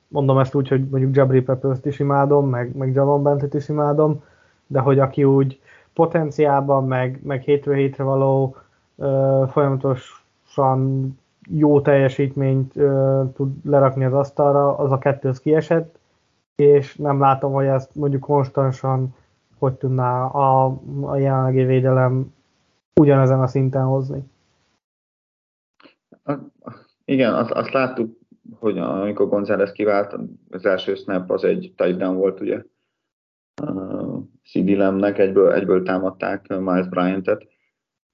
Speaker 1: Mondom ezt úgy, hogy mondjuk Jabri peppers is imádom, meg, meg Javon Bentet is imádom, de hogy aki úgy potenciálban, meg, meg hétről hétre való ö, folyamatosan jó teljesítményt ö, tud lerakni az asztalra, az a kettő az kiesett, és nem látom, hogy ezt mondjuk konstansan hogy tudná a, a jelenlegi védelem ugyanezen a szinten hozni.
Speaker 2: Igen, azt, azt láttuk, hogy amikor González kivált, az első snap az egy touchdown volt, ugye. Uh, Lemnek egyből, egyből támadták Miles Bryant-et.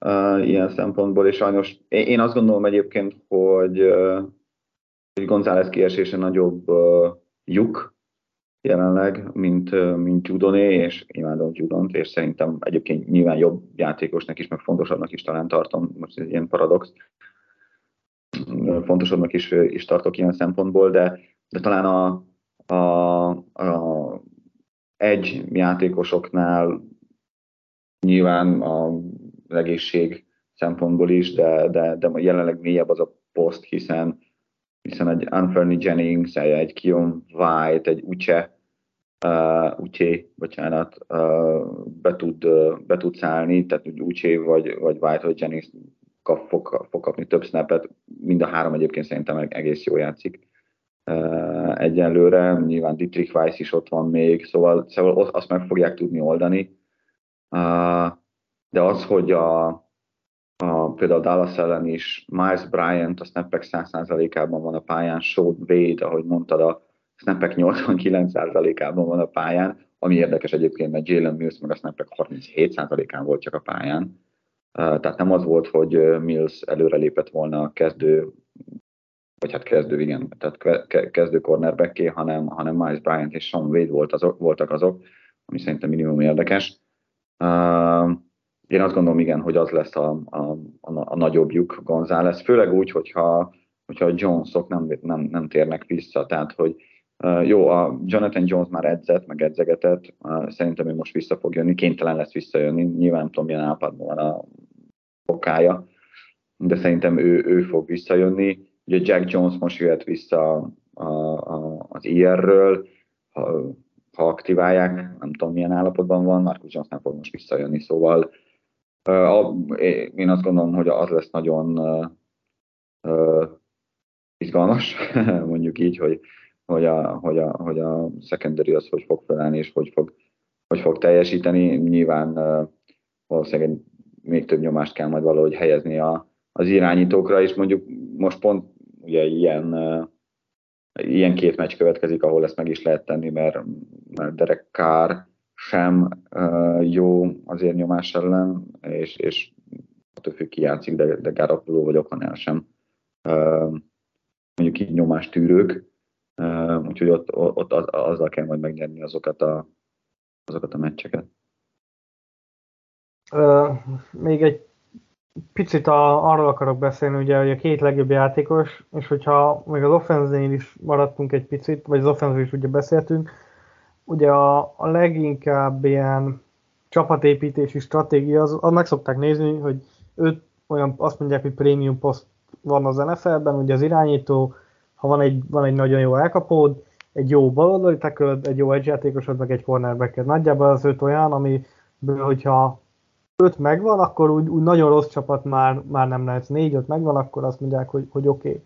Speaker 2: uh, ilyen szempontból, és sajnos én azt gondolom egyébként, hogy, uh, hogy González kiesése nagyobb uh, lyuk jelenleg, mint, uh, mint Judoné, és imádom Judont, és szerintem egyébként nyilván jobb játékosnak is, meg fontosabbnak is talán tartom, most ez ilyen paradox, fontosabbnak is, is tartok ilyen szempontból, de, de talán a, a, a egy játékosoknál nyilván a egészség szempontból is, de, de, de jelenleg mélyebb az a poszt, hiszen, hiszen egy Anthony Jennings, egy Kion White, egy Uche, uh, Uche, bocsánat, uh, be, tud, uh, be tud szállni, tehát Uche vagy, vagy White vagy Jennings kap, fog, fog kapni több snapet, mind a három egyébként szerintem egész jól játszik egyenlőre, nyilván Dietrich Weiss is ott van még, szóval, szóval azt meg fogják tudni oldani. De az, hogy a, a, például Dallas ellen is Miles Bryant a snappek 100%-ában van a pályán, Sean Wade, ahogy mondtad, a snappek 89%-ában van a pályán, ami érdekes egyébként, mert Jalen Mills meg a snappek 37%-án volt csak a pályán. Tehát nem az volt, hogy Mills előrelépett volna a kezdő, vagy hát kezdő, igen, tehát kezdő cornerbacké, hanem, hanem Miles Bryant és Sean Wade volt azok, voltak azok, ami szerintem minimum érdekes. Én azt gondolom, igen, hogy az lesz a, a, a, a nagyobb lyuk González, főleg úgy, hogyha, hogyha a Jonesok nem, nem, nem térnek vissza, tehát hogy jó, a Jonathan Jones már edzett, meg edzegetett, uh, szerintem ő most vissza fog jönni, kénytelen lesz visszajönni, nyilván nem tudom, milyen állapotban van a bokája, de szerintem ő, ő fog visszajönni. Ugye Jack Jones most jöhet vissza a, a, az IR-ről, ha, ha aktiválják, nem tudom milyen állapotban van, Marcus Jones nem fog most visszajönni, szóval én azt gondolom, hogy az lesz nagyon izgalmas, (laughs) mondjuk így, hogy, hogy, a, hogy, a, hogy a secondary az hogy fog felállni, és hogy fog, hogy fog teljesíteni. Nyilván valószínűleg még több nyomást kell majd valahogy helyezni a, az irányítókra, és mondjuk most pont ugye ilyen, ilyen két meccs következik, ahol ezt meg is lehet tenni, mert, mert Derek Carr sem uh, jó azért nyomás ellen, és, és attól függ ki játszik, de, de Garoppolo vagy Okanel sem uh, mondjuk így nyomástűrők, uh, úgyhogy ott, ott az, azzal kell majd megnyerni azokat a, azokat a meccseket.
Speaker 1: Még egy picit a, arról akarok beszélni, ugye, hogy a két legjobb játékos, és hogyha még az offenzén is maradtunk egy picit, vagy az offenzén is ugye beszéltünk, ugye a, a leginkább ilyen csapatépítési stratégia, az, az meg szokták nézni, hogy öt olyan, azt mondják, hogy prémium poszt van az NFL-ben, ugye az irányító, ha van egy, van egy nagyon jó elkapód, egy jó baloldali tackle, egy jó játékosod, meg egy cornerback Nagyjából az öt olyan, ami hogyha öt megvan, akkor úgy, úgy nagyon rossz csapat már, már nem lehet. Négy-öt megvan, akkor azt mondják, hogy, hogy oké.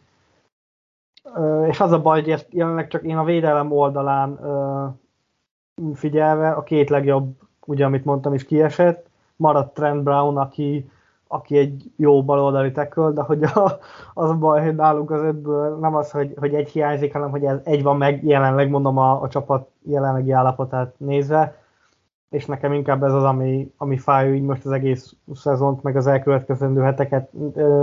Speaker 1: Okay. És az a baj, hogy ezt jelenleg csak én a védelem oldalán figyelve a két legjobb, ugye amit mondtam is kiesett, maradt Trent Brown, aki, aki egy jó baloldali tackle, de hogy a, az a baj, hogy nálunk az ötből nem az, hogy, hogy egy hiányzik, hanem hogy ez egy van meg, jelenleg mondom a, a csapat jelenlegi állapotát nézve, és nekem inkább ez az, ami, ami fáj így most az egész szezont, meg az elkövetkezendő heteket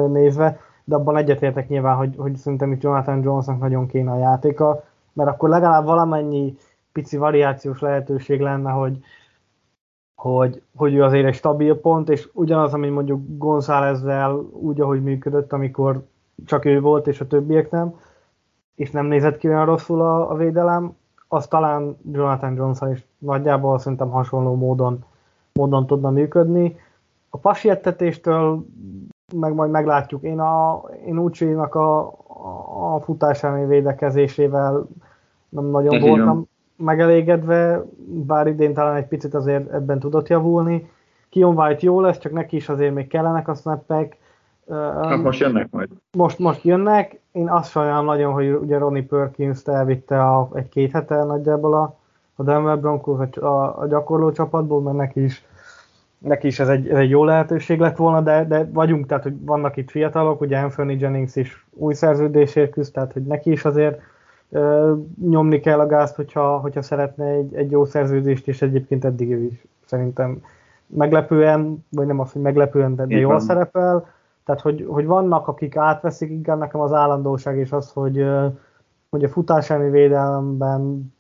Speaker 1: nézve, de abban egyetértek nyilván, hogy, hogy szerintem itt Jonathan Jonesnak nagyon kéne a játéka, mert akkor legalább valamennyi pici variációs lehetőség lenne, hogy, hogy, hogy ő azért egy stabil pont, és ugyanaz, ami mondjuk Gonzálezzel úgy, ahogy működött, amikor csak ő volt, és a többiek nem, és nem nézett ki olyan rosszul a, a védelem, az talán Jonathan jones is nagyjából szerintem hasonló módon, módon tudna működni. A pasiettetéstől meg majd meglátjuk. Én, a, én Ucsi-nak a, a futásányi védekezésével nem nagyon voltam, megelégedve, bár idén talán egy picit azért ebben tudott javulni. Kion White jó lesz, csak neki is azért még kellenek a snappek.
Speaker 2: Hát most jönnek majd.
Speaker 1: Most, most jönnek. Én azt sajnálom nagyon, hogy ugye Ronnie Perkins-t elvitte a, egy-két hete nagyjából a, a Denver Broncos a, a gyakorló csapatból, mert neki is, neki is ez egy, ez egy jó lehetőség lett volna, de, de vagyunk, tehát hogy vannak itt fiatalok, ugye Anthony Jennings is új szerződésért küzd, tehát hogy neki is azért nyomni kell a gázt, hogyha, hogyha szeretne egy, egy jó szerződést, és egyébként eddig is szerintem meglepően, vagy nem az, hogy meglepően, de, de jól van. szerepel. Tehát, hogy, hogy vannak, akik átveszik, inkább nekem az állandóság és az, hogy, hogy a futás védelemben,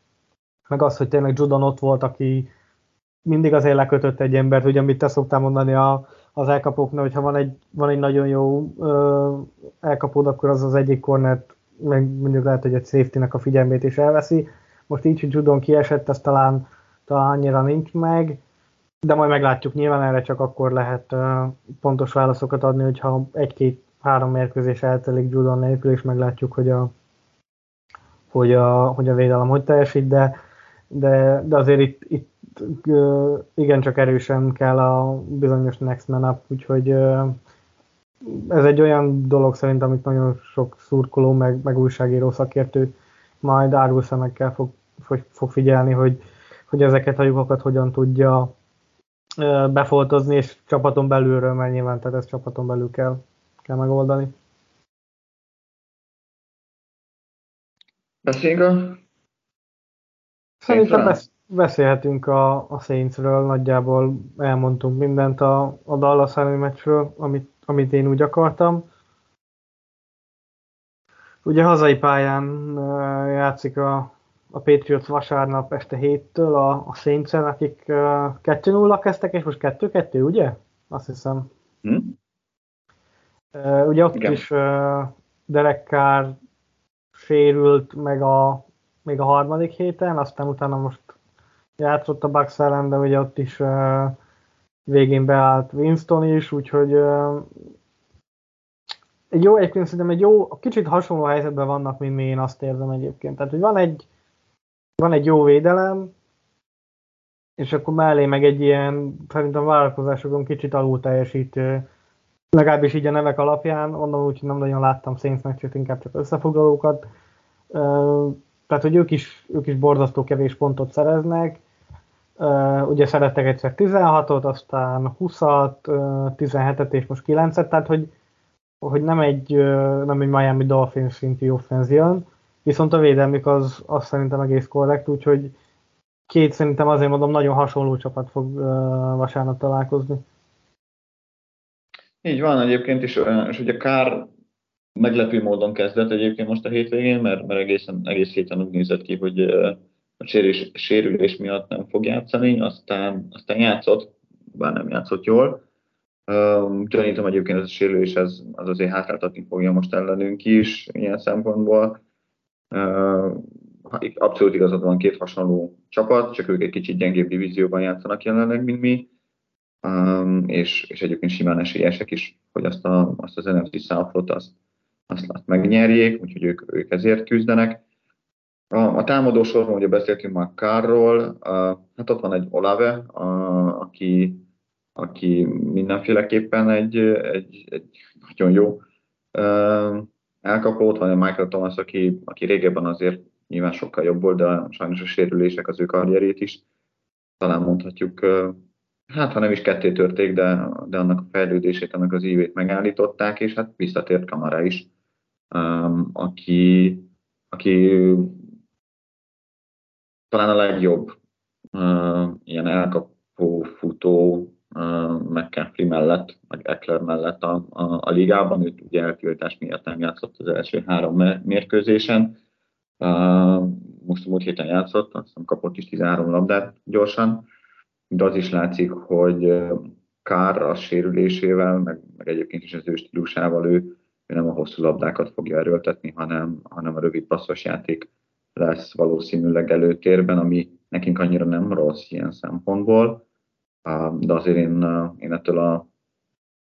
Speaker 1: meg az, hogy tényleg Judon ott volt, aki mindig azért lekötött egy embert, ugye amit te szoktál mondani a, az elkapóknál, hogyha van egy, van egy nagyon jó ö, elkapód, akkor az az egyik kornet, meg mondjuk lehet, hogy egy safety a figyelmét is elveszi. Most így, hogy Judon kiesett, ez talán, talán annyira nincs meg, de majd meglátjuk. Nyilván erre csak akkor lehet pontos válaszokat adni, hogyha egy-két-három mérkőzés eltelik Judon nélkül, és meglátjuk, hogy a, hogy a, hogy a védelem hogy teljesít, de, de, de azért itt, itt igen csak erősen kell a bizonyos next man up, úgyhogy ez egy olyan dolog szerint, amit nagyon sok szurkoló, meg, meg újságíró szakértő majd árul szemekkel fog, fog, fog figyelni, hogy, hogy ezeket a lyukakat hogyan tudja befoltozni, és csapaton belülről, mert nyilván tehát ezt csapaton belül kell, kell megoldani.
Speaker 2: Beszéljünk a
Speaker 1: Szerintem besz- beszélhetünk a, a Saintsről, nagyjából elmondtunk mindent a, a Dallas elleni meccsről, amit, amit én úgy akartam. Ugye hazai pályán játszik a, a Patriots vasárnap este héttől a, a saints akik 2-0 kezdtek, és most 2-2, ugye? Azt hiszem. Hmm. Ugye ott Igen. is Derek Carr sérült meg a, még a harmadik héten, aztán utána most játszott a Bucks ellen, de ugye ott is uh, végén beállt Winston is, úgyhogy egy jó, egyébként szerintem egy jó, kicsit hasonló helyzetben vannak, mint mi én azt érzem egyébként. Tehát, hogy van egy, van egy jó védelem, és akkor mellé meg egy ilyen, szerintem vállalkozásokon kicsit alul teljesítő, legalábbis így a nevek alapján, onnan úgy, nem nagyon láttam Saints meccset, inkább csak összefoglalókat. Tehát, hogy ők is, ők is borzasztó kevés pontot szereznek, Ugye szerettek egyszer 16-ot, aztán 20-at, uh, 17-et és most 9-et, tehát hogy, hogy nem, egy, uh, nem egy Miami Dolphins szintű offenz jön, viszont a védelmük az, az szerintem egész korrekt, úgyhogy két szerintem azért mondom nagyon hasonló csapat fog vasárnap találkozni.
Speaker 2: Így van egyébként is, és ugye Kár meglepő módon kezdett egyébként most a hétvégén, mert, mert egészen, egész héten úgy nézett ki, hogy a sérülés, sérülés miatt nem fog játszani, aztán, aztán játszott, bár nem játszott jól. Um, gyanítom egyébként ez a sérülés ez, az azért hátráltatni fogja most ellenünk is ilyen szempontból. Abszolút igazad van, két hasonló csapat, csak ők egy kicsit gyengébb divízióban játszanak jelenleg, mint mi, um, és, és egyébként simán esélyesek is, hogy azt, a, azt az NFC South-ot azt, azt, azt megnyerjék, úgyhogy ők, ők ezért küzdenek. A, a támadó sorban ugye beszéltünk már Kárról, hát ott van egy Olave, a, aki, aki mindenféleképpen egy, egy, egy nagyon jó elkapó, ott van egy Michael Thomas, aki, aki régebben azért nyilván sokkal jobb volt, de sajnos a sérülések az ő karrierét is talán mondhatjuk, hát ha nem is ketté törték, de, de annak a fejlődését, annak az ívét megállították, és hát visszatért Kamara is, aki, aki talán a legjobb uh, ilyen elkapó futó uh, McCaffrey mellett, meg Eckler mellett a, a, a ligában. Őt ugye eltiltás miatt nem játszott az első három mérkőzésen. Uh, most a múlt héten játszott, azt hiszem kapott is 13 labdát gyorsan, de az is látszik, hogy Kár a sérülésével, meg, meg egyébként is az ő stílusával ő, ő nem a hosszú labdákat fogja erőltetni, hanem, hanem a rövid passzos játék lesz valószínűleg előtérben, ami nekünk annyira nem rossz ilyen szempontból, de azért én, én ettől a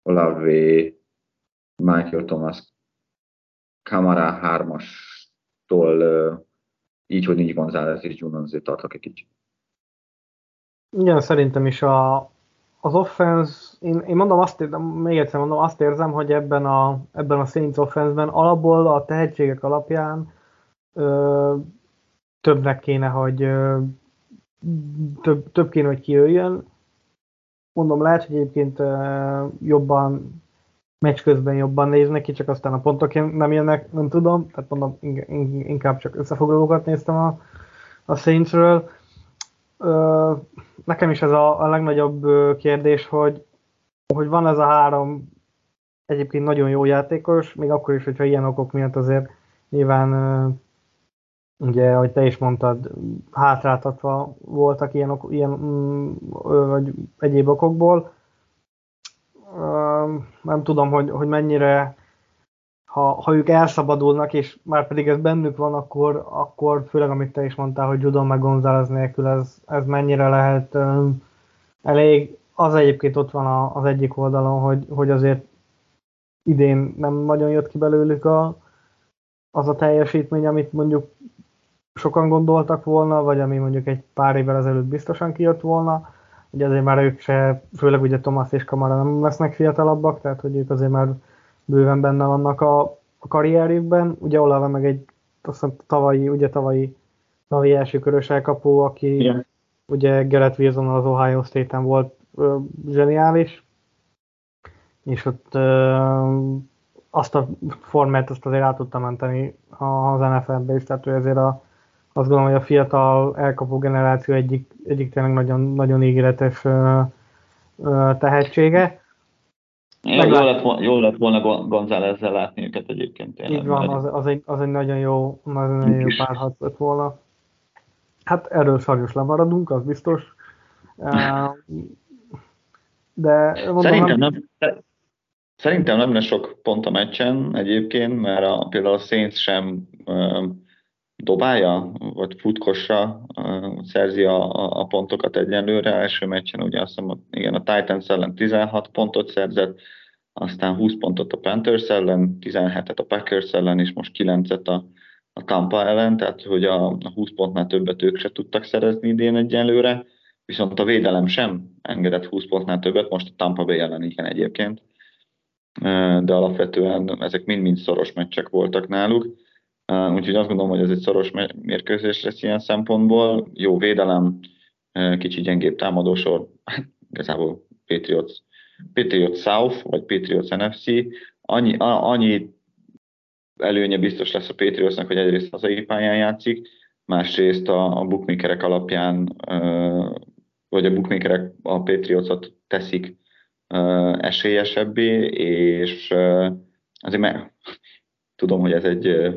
Speaker 2: Olavé, Michael Thomas, Kamara 3-astól így, hogy nincs González és Junon azért tartok egy kicsit.
Speaker 1: Igen, szerintem is a, az offense, én, én mondom azt, érzem, még egyszer mondom, azt érzem, hogy ebben a, ebben a Saints offense-ben alapból a tehetségek alapján ö, többnek kéne, hogy több, több kéne, hogy kijöjjön. Mondom, lehet, hogy egyébként jobban meccs közben jobban néznek ki, csak aztán a pontok nem jönnek, nem tudom, tehát mondom, inkább csak összefoglalókat néztem a, a Saintsről. nekem is ez a, a legnagyobb kérdés, hogy, hogy van ez a három egyébként nagyon jó játékos, még akkor is, hogyha ilyen okok miatt azért nyilván ugye, ahogy te is mondtad, hátráltatva voltak ilyen, ilyen mm, vagy egyéb okokból. Nem tudom, hogy, hogy mennyire ha, ha ők elszabadulnak, és már pedig ez bennük van, akkor, akkor főleg amit te is mondtál, hogy Judon meg González nélkül ez, ez mennyire lehet elég. Az egyébként ott van az egyik oldalon, hogy, hogy azért idén nem nagyon jött ki belőlük a, az a teljesítmény, amit mondjuk sokan gondoltak volna, vagy ami mondjuk egy pár évvel ezelőtt biztosan kijött volna. Ugye azért már ők se, főleg ugye Thomas és Kamara nem lesznek fiatalabbak, tehát hogy ők azért már bőven benne vannak a, a karrierjükben. Ugye Olave meg egy azt hiszem, tavalyi, ugye tavalyi, tavalyi első körös elkapó, aki Igen. ugye Gerett Wilson az Ohio State-en volt ö, zseniális, és ott ö, azt a formát azt azért át tudta menteni az NFL-be is, tehát hogy ezért a, azt gondolom, hogy a fiatal elkapó generáció egyik, egyik tényleg nagyon, nagyon ígéretes ö, ö, tehetsége.
Speaker 2: Jó, jó, lett, volna, jó lett volna Gonzálezzel látni őket egyébként.
Speaker 1: Tényleg, Így van, az, az, egy, az egy nagyon jó, nagyon jó párharc lett volna. Hát erről sajnos lemaradunk, az biztos. De
Speaker 2: mondom, szerintem, nem, szerintem nem lesz sok pont a meccsen egyébként, mert a, például a Saints sem dobálja, vagy futkosra uh, szerzi a, a, a pontokat egyenlőre. Első meccsen ugye azt hiszem, igen, a Titans ellen 16 pontot szerzett, aztán 20 pontot a Panthers ellen, 17-et a Packers ellen, és most 9-et a, a Tampa ellen, tehát hogy a, a 20 pontnál többet ők se tudtak szerezni idén egyenlőre, viszont a védelem sem engedett 20 pontnál többet, most a Tampa Bay ellen igen egyébként, de alapvetően ezek mind-mind szoros meccsek voltak náluk Úgyhogy azt gondolom, hogy ez egy szoros mérkőzés lesz ilyen szempontból. Jó védelem, kicsi gyengébb támadósor, igazából Patriots, Patriots South, vagy Patriots NFC. Annyi, annyi előnye biztos lesz a Patriotsnak, hogy egyrészt hazai pályán játszik, másrészt a, a bookmakerek alapján, vagy a bookmakerek a Patriotsot teszik esélyesebbé, és azért meg, tudom, hogy ez egy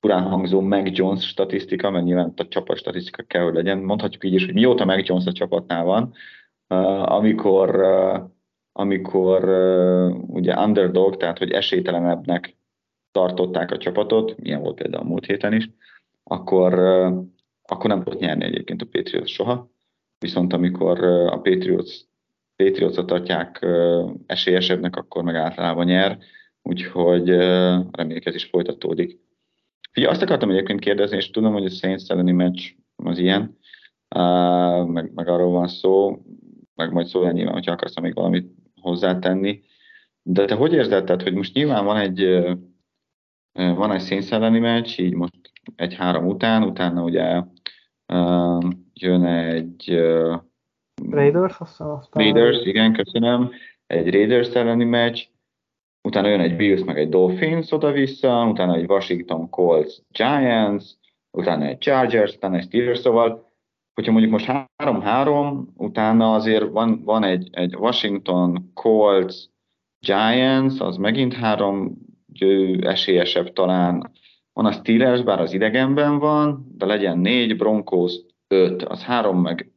Speaker 2: furán hangzó Meg Jones statisztika, mert nyilván a csapat statisztika kell, hogy legyen. Mondhatjuk így is, hogy mióta Meg Jones a csapatnál van, uh, amikor, uh, amikor uh, ugye underdog, tehát hogy esélytelenebbnek tartották a csapatot, milyen volt például a múlt héten is, akkor, akkor nem tudott nyerni egyébként a Patriots soha. Viszont amikor a Patriots, Patriots-ot tartják esélyesebbnek, akkor meg általában nyer, úgyhogy reméljük ez is folytatódik. Ugye azt akartam egyébként kérdezni, és tudom, hogy a Saints elleni meccs az ilyen, uh, meg, meg arról van szó, meg majd szólál nyilván, hogyha akarsz még valamit hozzátenni. De te hogy érzed, tehát, hogy most nyilván van egy, uh, van egy Saints elleni meccs, így most egy-három után, utána ugye uh, jön egy uh,
Speaker 1: Raiders,
Speaker 2: aztán Raiders, igen, köszönöm. Egy Raiders elleni meccs, utána jön egy Bills meg egy Dolphins oda-vissza, utána egy Washington Colts Giants, utána egy Chargers, utána egy Steelers, szóval hogyha mondjuk most 3-3, utána azért van, van egy, egy Washington Colts Giants, az megint három esélyesebb talán, van a Steelers, bár az idegenben van, de legyen négy, Broncos 5, az három meg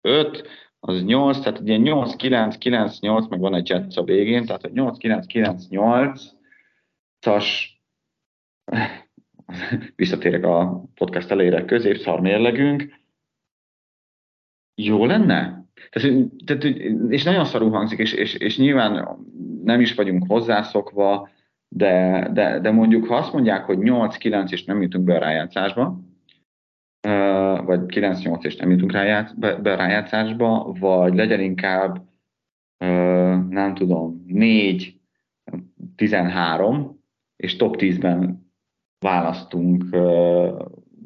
Speaker 2: 5, az 8, tehát ilyen 8, 9, 9, 8, meg van egy Jets a végén, tehát egy 8, 9, 9, 8, tas visszatérek a podcast elejére, középszar mérlegünk, jó lenne? Tehát, tehát, és nagyon szarú hangzik, és, és, és nyilván nem is vagyunk hozzászokva, de, de, de mondjuk ha azt mondják, hogy 8-9 és nem jutunk be a rájátszásba, vagy 9-8 és nem jutunk rájátsz, be, be rájátszásba, vagy legyen inkább, nem tudom, 4-13, és top 10-ben választunk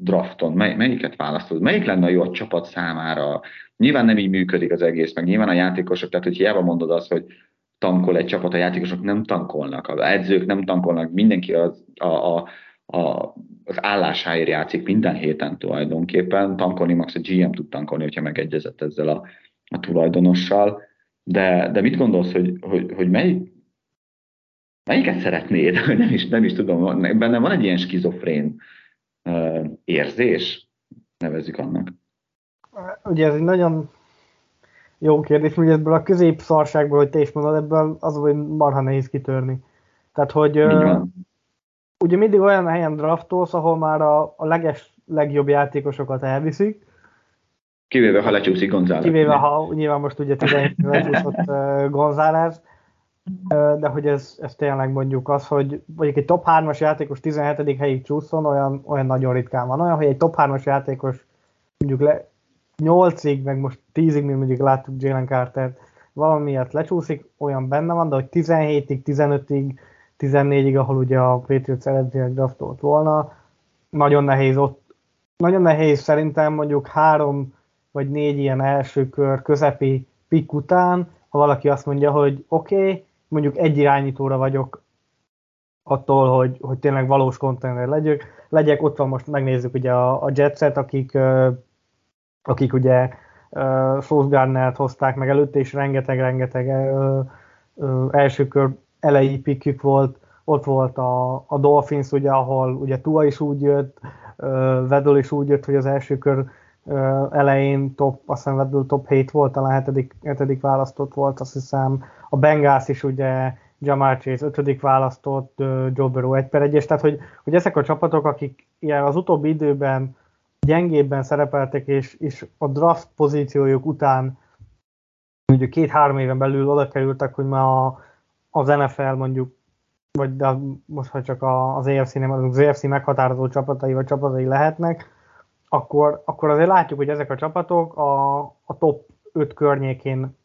Speaker 2: drafton. Mely, melyiket választod? Melyik lenne a jó a csapat számára? Nyilván nem így működik az egész, meg nyilván a játékosok, tehát hogy hiába mondod azt, hogy tankol egy csapat, a játékosok nem tankolnak, a edzők nem tankolnak, mindenki az, a, a, a az állásáért játszik minden héten tulajdonképpen. Tankolni max a GM tud tankolni, hogyha megegyezett ezzel a, a tulajdonossal. De, de mit gondolsz, hogy, hogy, hogy melyik, melyiket szeretnéd? (laughs) Nem is, nem is tudom, benne van egy ilyen skizofrén uh, érzés, nevezzük annak.
Speaker 1: Ugye ez egy nagyon jó kérdés, hogy ebből a középszarságból, hogy te is mondod, ebből az, hogy marha nehéz kitörni. Tehát, hogy ugye mindig olyan helyen draftolsz, ahol már a, a leges, legjobb játékosokat elviszik.
Speaker 2: Kivéve, ha lecsúszik González.
Speaker 1: Kivéve, ha nyilván most ugye 17 lecsúszott (laughs) uh, González, uh, de hogy ez, ez tényleg mondjuk az, hogy mondjuk egy top 3-as játékos 17. helyig csúszon, olyan, olyan nagyon ritkán van. Olyan, hogy egy top 3-as játékos mondjuk le, 8-ig, meg most 10-ig, mint mondjuk láttuk Jalen Carter, valamiért lecsúszik, olyan benne van, de hogy 17-ig, 15-ig, 14-ig, ahol ugye a Patriots eredetileg draftolt volna, nagyon nehéz ott, nagyon nehéz szerintem mondjuk három vagy négy ilyen első kör közepi pick után, ha valaki azt mondja, hogy oké, okay, mondjuk egy irányítóra vagyok attól, hogy, hogy tényleg valós konténer legyek. legyek. Ott van most, megnézzük ugye a, a Jetset, akik, akik ugye uh, Sauce hozták meg előtte, és rengeteg-rengeteg uh, uh, első kör elejé pikük volt, ott volt a, a Dolphins, ugye, ahol ugye Tua is úgy jött, Vedol is úgy jött, hogy az első kör elején top, azt hiszem Vedol top 7 volt, talán hetedik, hetedik választott volt, azt hiszem. A Bengals is ugye Jamar Chase ötödik választott, Joe Burrow 1 per 1 tehát hogy, hogy ezek a csapatok, akik ilyen az utóbbi időben gyengébben szerepeltek, és, és a draft pozíciójuk után ugye két-három éven belül oda kerültek, hogy ma az NFL mondjuk, vagy de most ha csak az AFC nem, az AFC meghatározó csapatai vagy csapatai lehetnek, akkor, akkor azért látjuk, hogy ezek a csapatok a, a top 5 környékén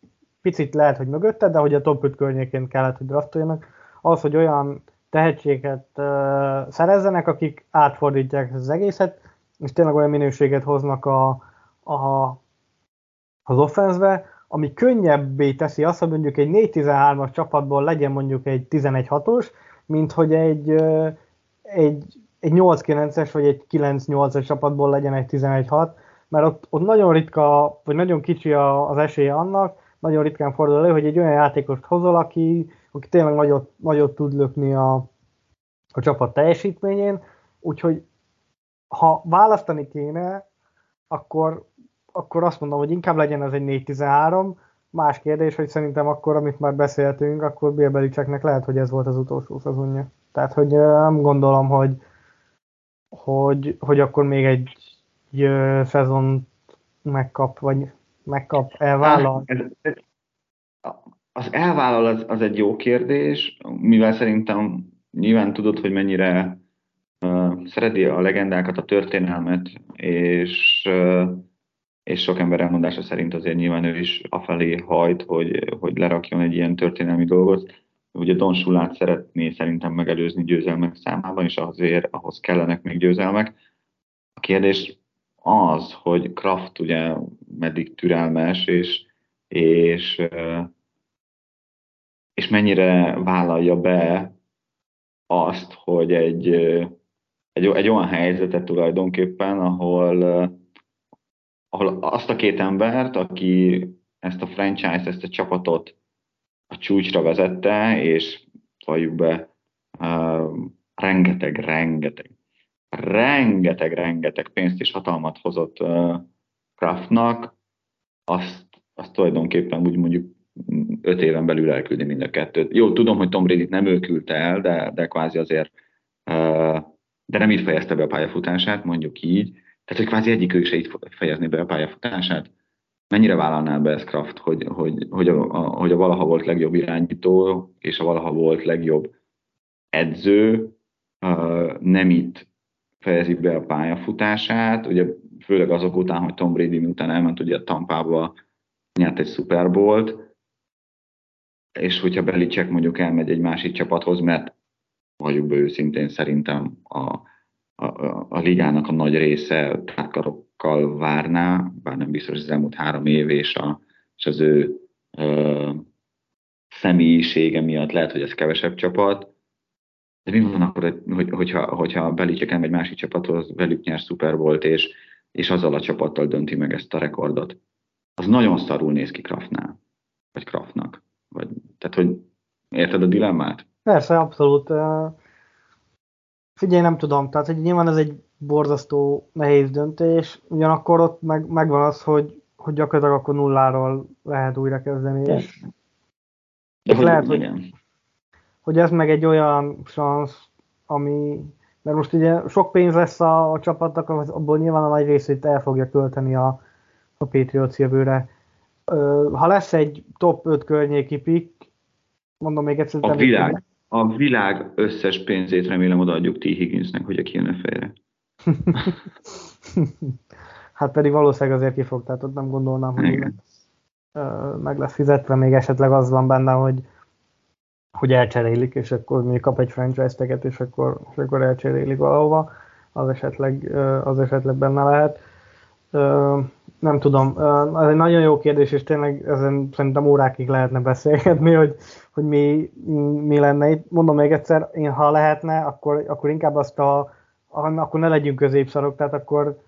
Speaker 1: picit lehet, hogy mögötte, de hogy a top 5 környékén kellett, hogy draftoljanak, az, hogy olyan tehetséget uh, szerezzenek, akik átfordítják az egészet, és tényleg olyan minőséget hoznak a, a, az offenszbe, ami könnyebbé teszi azt, hogy mondjuk egy 4-13-as csapatból legyen mondjuk egy 11-6-os, mint hogy egy, egy, egy 8-9-es vagy egy 9-8-as csapatból legyen egy 11-6, mert ott, ott nagyon ritka, vagy nagyon kicsi az esélye annak, nagyon ritkán fordul elő, hogy egy olyan játékost hozol, aki, aki tényleg nagyot, nagyot tud lökni a, a csapat teljesítményén, úgyhogy ha választani kéne, akkor, akkor azt mondom, hogy inkább legyen ez egy 4-13, más kérdés, hogy szerintem akkor, amit már beszéltünk, akkor Bill Belichicknek lehet, hogy ez volt az utolsó szezonja. Tehát, hogy nem gondolom, hogy, hogy, hogy akkor még egy, egy szezon megkap, vagy megkap, elvállal.
Speaker 2: Az elvállal az, az egy jó kérdés, mivel szerintem nyilván tudod, hogy mennyire szereti a legendákat, a történelmet, és, és sok ember elmondása szerint azért nyilván ő is afelé hajt, hogy, hogy lerakjon egy ilyen történelmi dolgot. Ugye Don Sulát szeretné szerintem megelőzni győzelmek számában, és azért ahhoz kellenek még győzelmek. A kérdés az, hogy Kraft ugye meddig türelmes, és, és, és mennyire vállalja be azt, hogy egy egy, egy olyan helyzetet tulajdonképpen, ahol, ahol azt a két embert, aki ezt a franchise, ezt a csapatot a csúcsra vezette, és valljuk be, uh, rengeteg, rengeteg, rengeteg, rengeteg pénzt és hatalmat hozott uh, Kraftnak, azt, azt tulajdonképpen úgy mondjuk öt éven belül elküldi mind a kettőt. Jó, tudom, hogy Tom Brady nem ő küldte el, de, de kvázi azért uh, de nem így fejezte be a pályafutását, mondjuk így, tehát hogy kvázi egyikük se így fejezni be a pályafutását. Mennyire vállalná be ezt Kraft, hogy, hogy, hogy, a, a, hogy a valaha volt legjobb irányító és a valaha volt legjobb edző uh, nem itt fejezi be a pályafutását, ugye főleg azok után, hogy Tom Brady miután elment ugye a Tampába, nyert egy Super Bowl-t, és hogyha Belicek mondjuk elmegy egy másik csapathoz, mert be őszintén, szerintem a, a, a ligának a nagy része tárkarokkal várná, bár nem biztos az elmúlt három év és, a, és az ő ö, személyisége miatt lehet, hogy ez kevesebb csapat. de mi van akkor, hogy, hogyha, hogyha Belicek egy másik csapathoz, velük nyer Super volt, és, és azzal a csapattal dönti meg ezt a rekordot? Az nagyon szarul néz ki Kraftnál, vagy Kraftnak. Vagy, tehát, hogy érted a dilemmát?
Speaker 1: Persze, abszolút. Figyelj, nem tudom, tehát hogy nyilván ez egy borzasztó nehéz döntés, ugyanakkor ott meg, megvan az, hogy, hogy gyakorlatilag akkor nulláról lehet újra kezdeni, és, és lehet, hogy, hogy ez meg egy olyan szansz, ami, mert most ugye sok pénz lesz a, a csapatnak, abból nyilván a nagy részét el fogja költeni a, a Patriots jövőre. Ha lesz egy top 5 környéki pick, mondom még egyszer.
Speaker 2: A világ, a világ összes pénzét remélem odaadjuk T. Higginsnek, hogy a kijön fejre. (laughs)
Speaker 1: hát pedig valószínűleg azért ki fog, tehát ott nem gondolnám, hogy Igen. meg lesz fizetve, még esetleg az van benne, hogy hogy elcserélik, és akkor még kap egy franchise teget, és akkor, és akkor elcserélik valahova, az esetleg, az esetleg benne lehet. Nem tudom, ez egy nagyon jó kérdés, és tényleg ezen szerintem órákig lehetne beszélgetni, hogy, hogy mi, mi lenne itt. Mondom még egyszer, én ha lehetne, akkor, akkor inkább azt a, akkor ne legyünk középszarok, tehát akkor,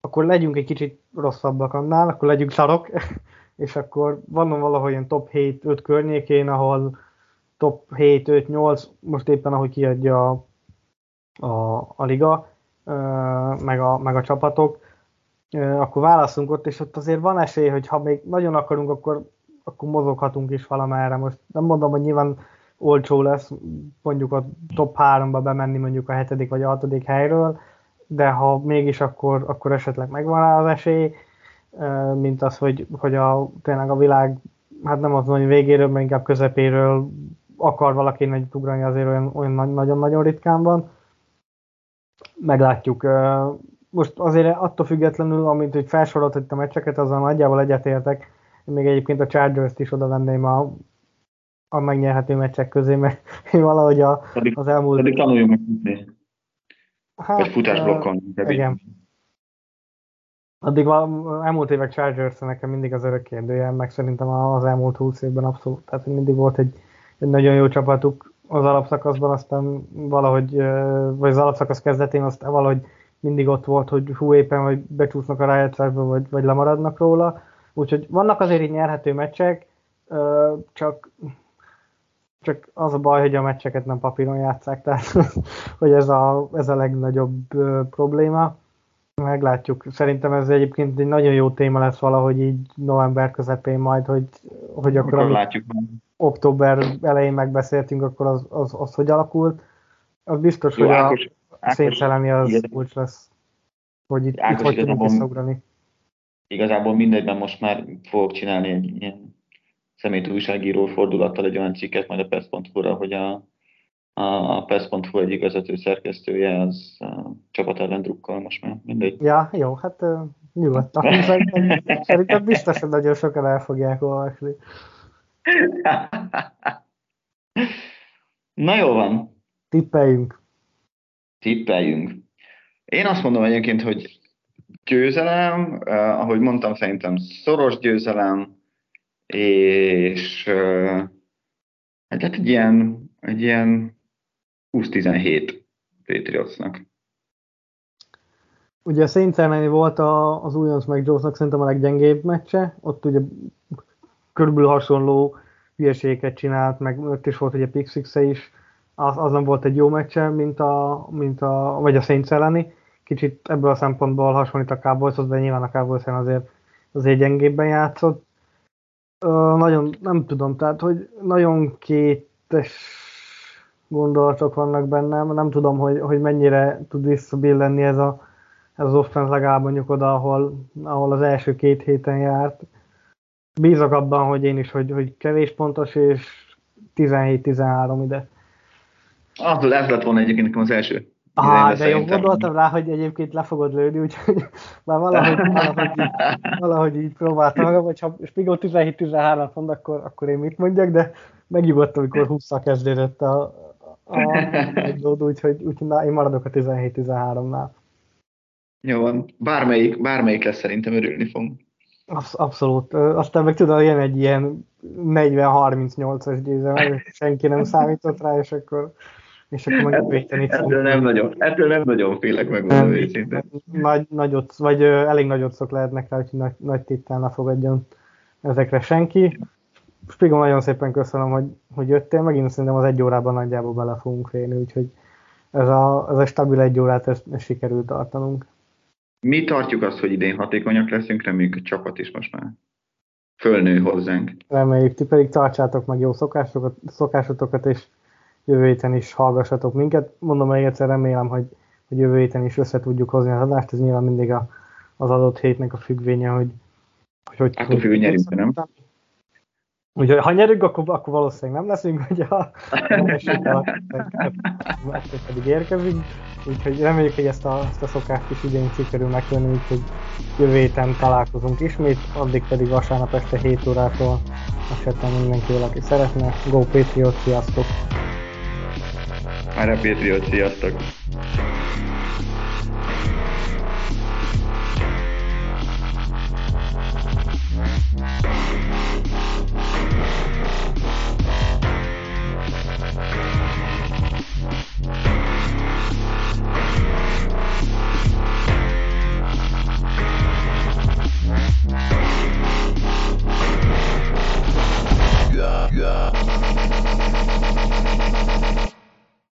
Speaker 1: akkor legyünk egy kicsit rosszabbak annál, akkor legyünk szarok, (laughs) és akkor van valahogy ilyen top 7-5 környékén, ahol, top 7, 5, 8, most éppen ahogy kiadja a, a, a liga, meg a, meg a csapatok, akkor válaszunk ott, és ott azért van esély, hogy ha még nagyon akarunk, akkor, akkor mozoghatunk is valamerre. Most nem mondom, hogy nyilván olcsó lesz mondjuk a top 3-ba bemenni mondjuk a hetedik vagy a hatodik helyről, de ha mégis, akkor, akkor esetleg megvan rá az esély, mint az, hogy, hogy a, tényleg a világ, hát nem az hogy végéről, mert inkább közepéről akar valaki nagyot ugrani, azért olyan, olyan nagyon-nagyon ritkán van. Meglátjuk. Most azért attól függetlenül, amit hogy felsorolt itt a meccseket, azzal nagyjából egyetértek. Még egyébként a Chargers-t is oda venném a, a megnyerhető meccsek közé, mert (laughs) én valahogy a,
Speaker 2: pedig,
Speaker 1: az elmúlt...
Speaker 2: Pedig tanuljunk meg futni. Hát, Vagy futásblokkon.
Speaker 1: Uh, igen. Addig a, elmúlt évek Chargers nekem mindig az örök kérdője, meg szerintem az elmúlt 20 évben abszolút. Tehát mindig volt egy egy nagyon jó csapatuk az alapszakaszban, aztán valahogy, vagy az alapszakasz kezdetén aztán valahogy mindig ott volt, hogy hú éppen, vagy becsúsznak a rájátszásba, vagy, vagy lemaradnak róla. Úgyhogy vannak azért így nyerhető meccsek, csak, csak az a baj, hogy a meccseket nem papíron játszák, (laughs) tehát hogy ez a, ez a legnagyobb probléma. Meglátjuk. Szerintem ez egyébként egy nagyon jó téma lesz valahogy így november közepén majd, hogy, hogy akkor...
Speaker 2: Akkor látjuk
Speaker 1: október elején megbeszéltünk, akkor az, az, az hogy alakult. Az biztos, Jó, hogy Ákos, a szétszellemi az igen. úgy lesz, hogy itt, Ákos, itt hogy tudunk visszaugrani.
Speaker 2: Igazából mindegyben most már fogok csinálni egy ilyen szemét újságíró fordulattal egy olyan cikket majd a PESZ.hu-ra, hogy a, a, a PESZ.hu egy vezető szerkesztője az a csapat ellen drukkal most már, mindegy.
Speaker 1: Ja, jó, hát nyugodtan. (laughs) Szerintem biztos, hogy nagyon sokan el fogják olvasni. (laughs)
Speaker 2: Na jó van.
Speaker 1: Tippeljünk.
Speaker 2: Tippeljünk. Én azt mondom egyébként, hogy győzelem, eh, ahogy mondtam, szerintem szoros győzelem, és eh, hát egy ilyen, egy ilyen 20-17 Patriotsnak.
Speaker 1: Ugye a Saints volt a, az Williams meg Jonesnak szerintem a leggyengébb meccse, ott ugye körülbelül hasonló hülyeségeket csinált, meg ott is volt ugye pick is, az, az nem volt egy jó meccse, mint a, mint a vagy a Saints elleni. Kicsit ebből a szempontból hasonlít a cowboys de nyilván a cowboys azért, azért gyengébben játszott. Ö, nagyon, nem tudom, tehát, hogy nagyon kétes gondolatok vannak bennem, nem tudom, hogy, hogy mennyire tud visszabillenni ez, a, ez az offense legalább mondjuk oda, ahol, ahol az első két héten járt bízok abban, hogy én is, hogy, hogy kevés pontos, és 17-13 ide.
Speaker 2: Ah, ez lett volna egyébként nekem az első.
Speaker 1: Ah, de jó, gondoltam rá, hogy egyébként le fogod lőni, úgyhogy (laughs) már valahogy, (laughs) valahogy, így, valahogy így próbáltam magam, hogy ha Spigol 17-13 mond, akkor, akkor én mit mondjak, de megnyugodtam, amikor 20 kezdődött a, a, a úgyhogy, úgyhogy na, én maradok a 17-13-nál.
Speaker 2: Jó van, bármelyik, bármelyik lesz szerintem örülni fogunk.
Speaker 1: Absz- abszolút. Aztán meg tudod, jön egy ilyen 40-38-as győzelem, (laughs) senki nem számított rá, és akkor, és akkor meg
Speaker 2: véteni ettől nem nagyon, ettől nem nagyon félek meg nem, őszintén.
Speaker 1: Nagy, nagyot, vagy ö, elég nagyot szok lehetnek rá, hogy nagy, nagy tétel ne fogadjon ezekre senki. Spigo, nagyon szépen köszönöm, hogy, hogy jöttél, megint szerintem az egy órában nagyjából bele fogunk férni, úgyhogy ez a, ez a stabil egy órát ezt, ezt sikerült tartanunk.
Speaker 2: Mi tartjuk azt, hogy idén hatékonyak leszünk, reméljük a csapat is most már fölnő hozzánk.
Speaker 1: Reméljük, ti pedig tartsátok meg jó szokásokat, szokásotokat, és jövő héten is hallgassatok minket. Mondom még egyszer, remélem, hogy, hogy jövő héten is össze tudjuk hozni az adást, ez nyilván mindig a, az adott hétnek a függvénye, hogy hogy, hogy
Speaker 2: Attól függ, hogy nyerünk, nem?
Speaker 1: Úgyhogy ha nyerünk, akkor, akkor valószínűleg nem leszünk, hogy a pedig érkezünk. Úgyhogy reméljük, hogy ezt a, ezt a szokást is idén sikerül megtenni, úgyhogy jövő héten találkozunk ismét, addig pedig vasárnap este 7 órától a chatten mindenki, aki szeretne. Go Patriot, sziasztok!
Speaker 2: Már a Patriot, sziasztok! Yeah.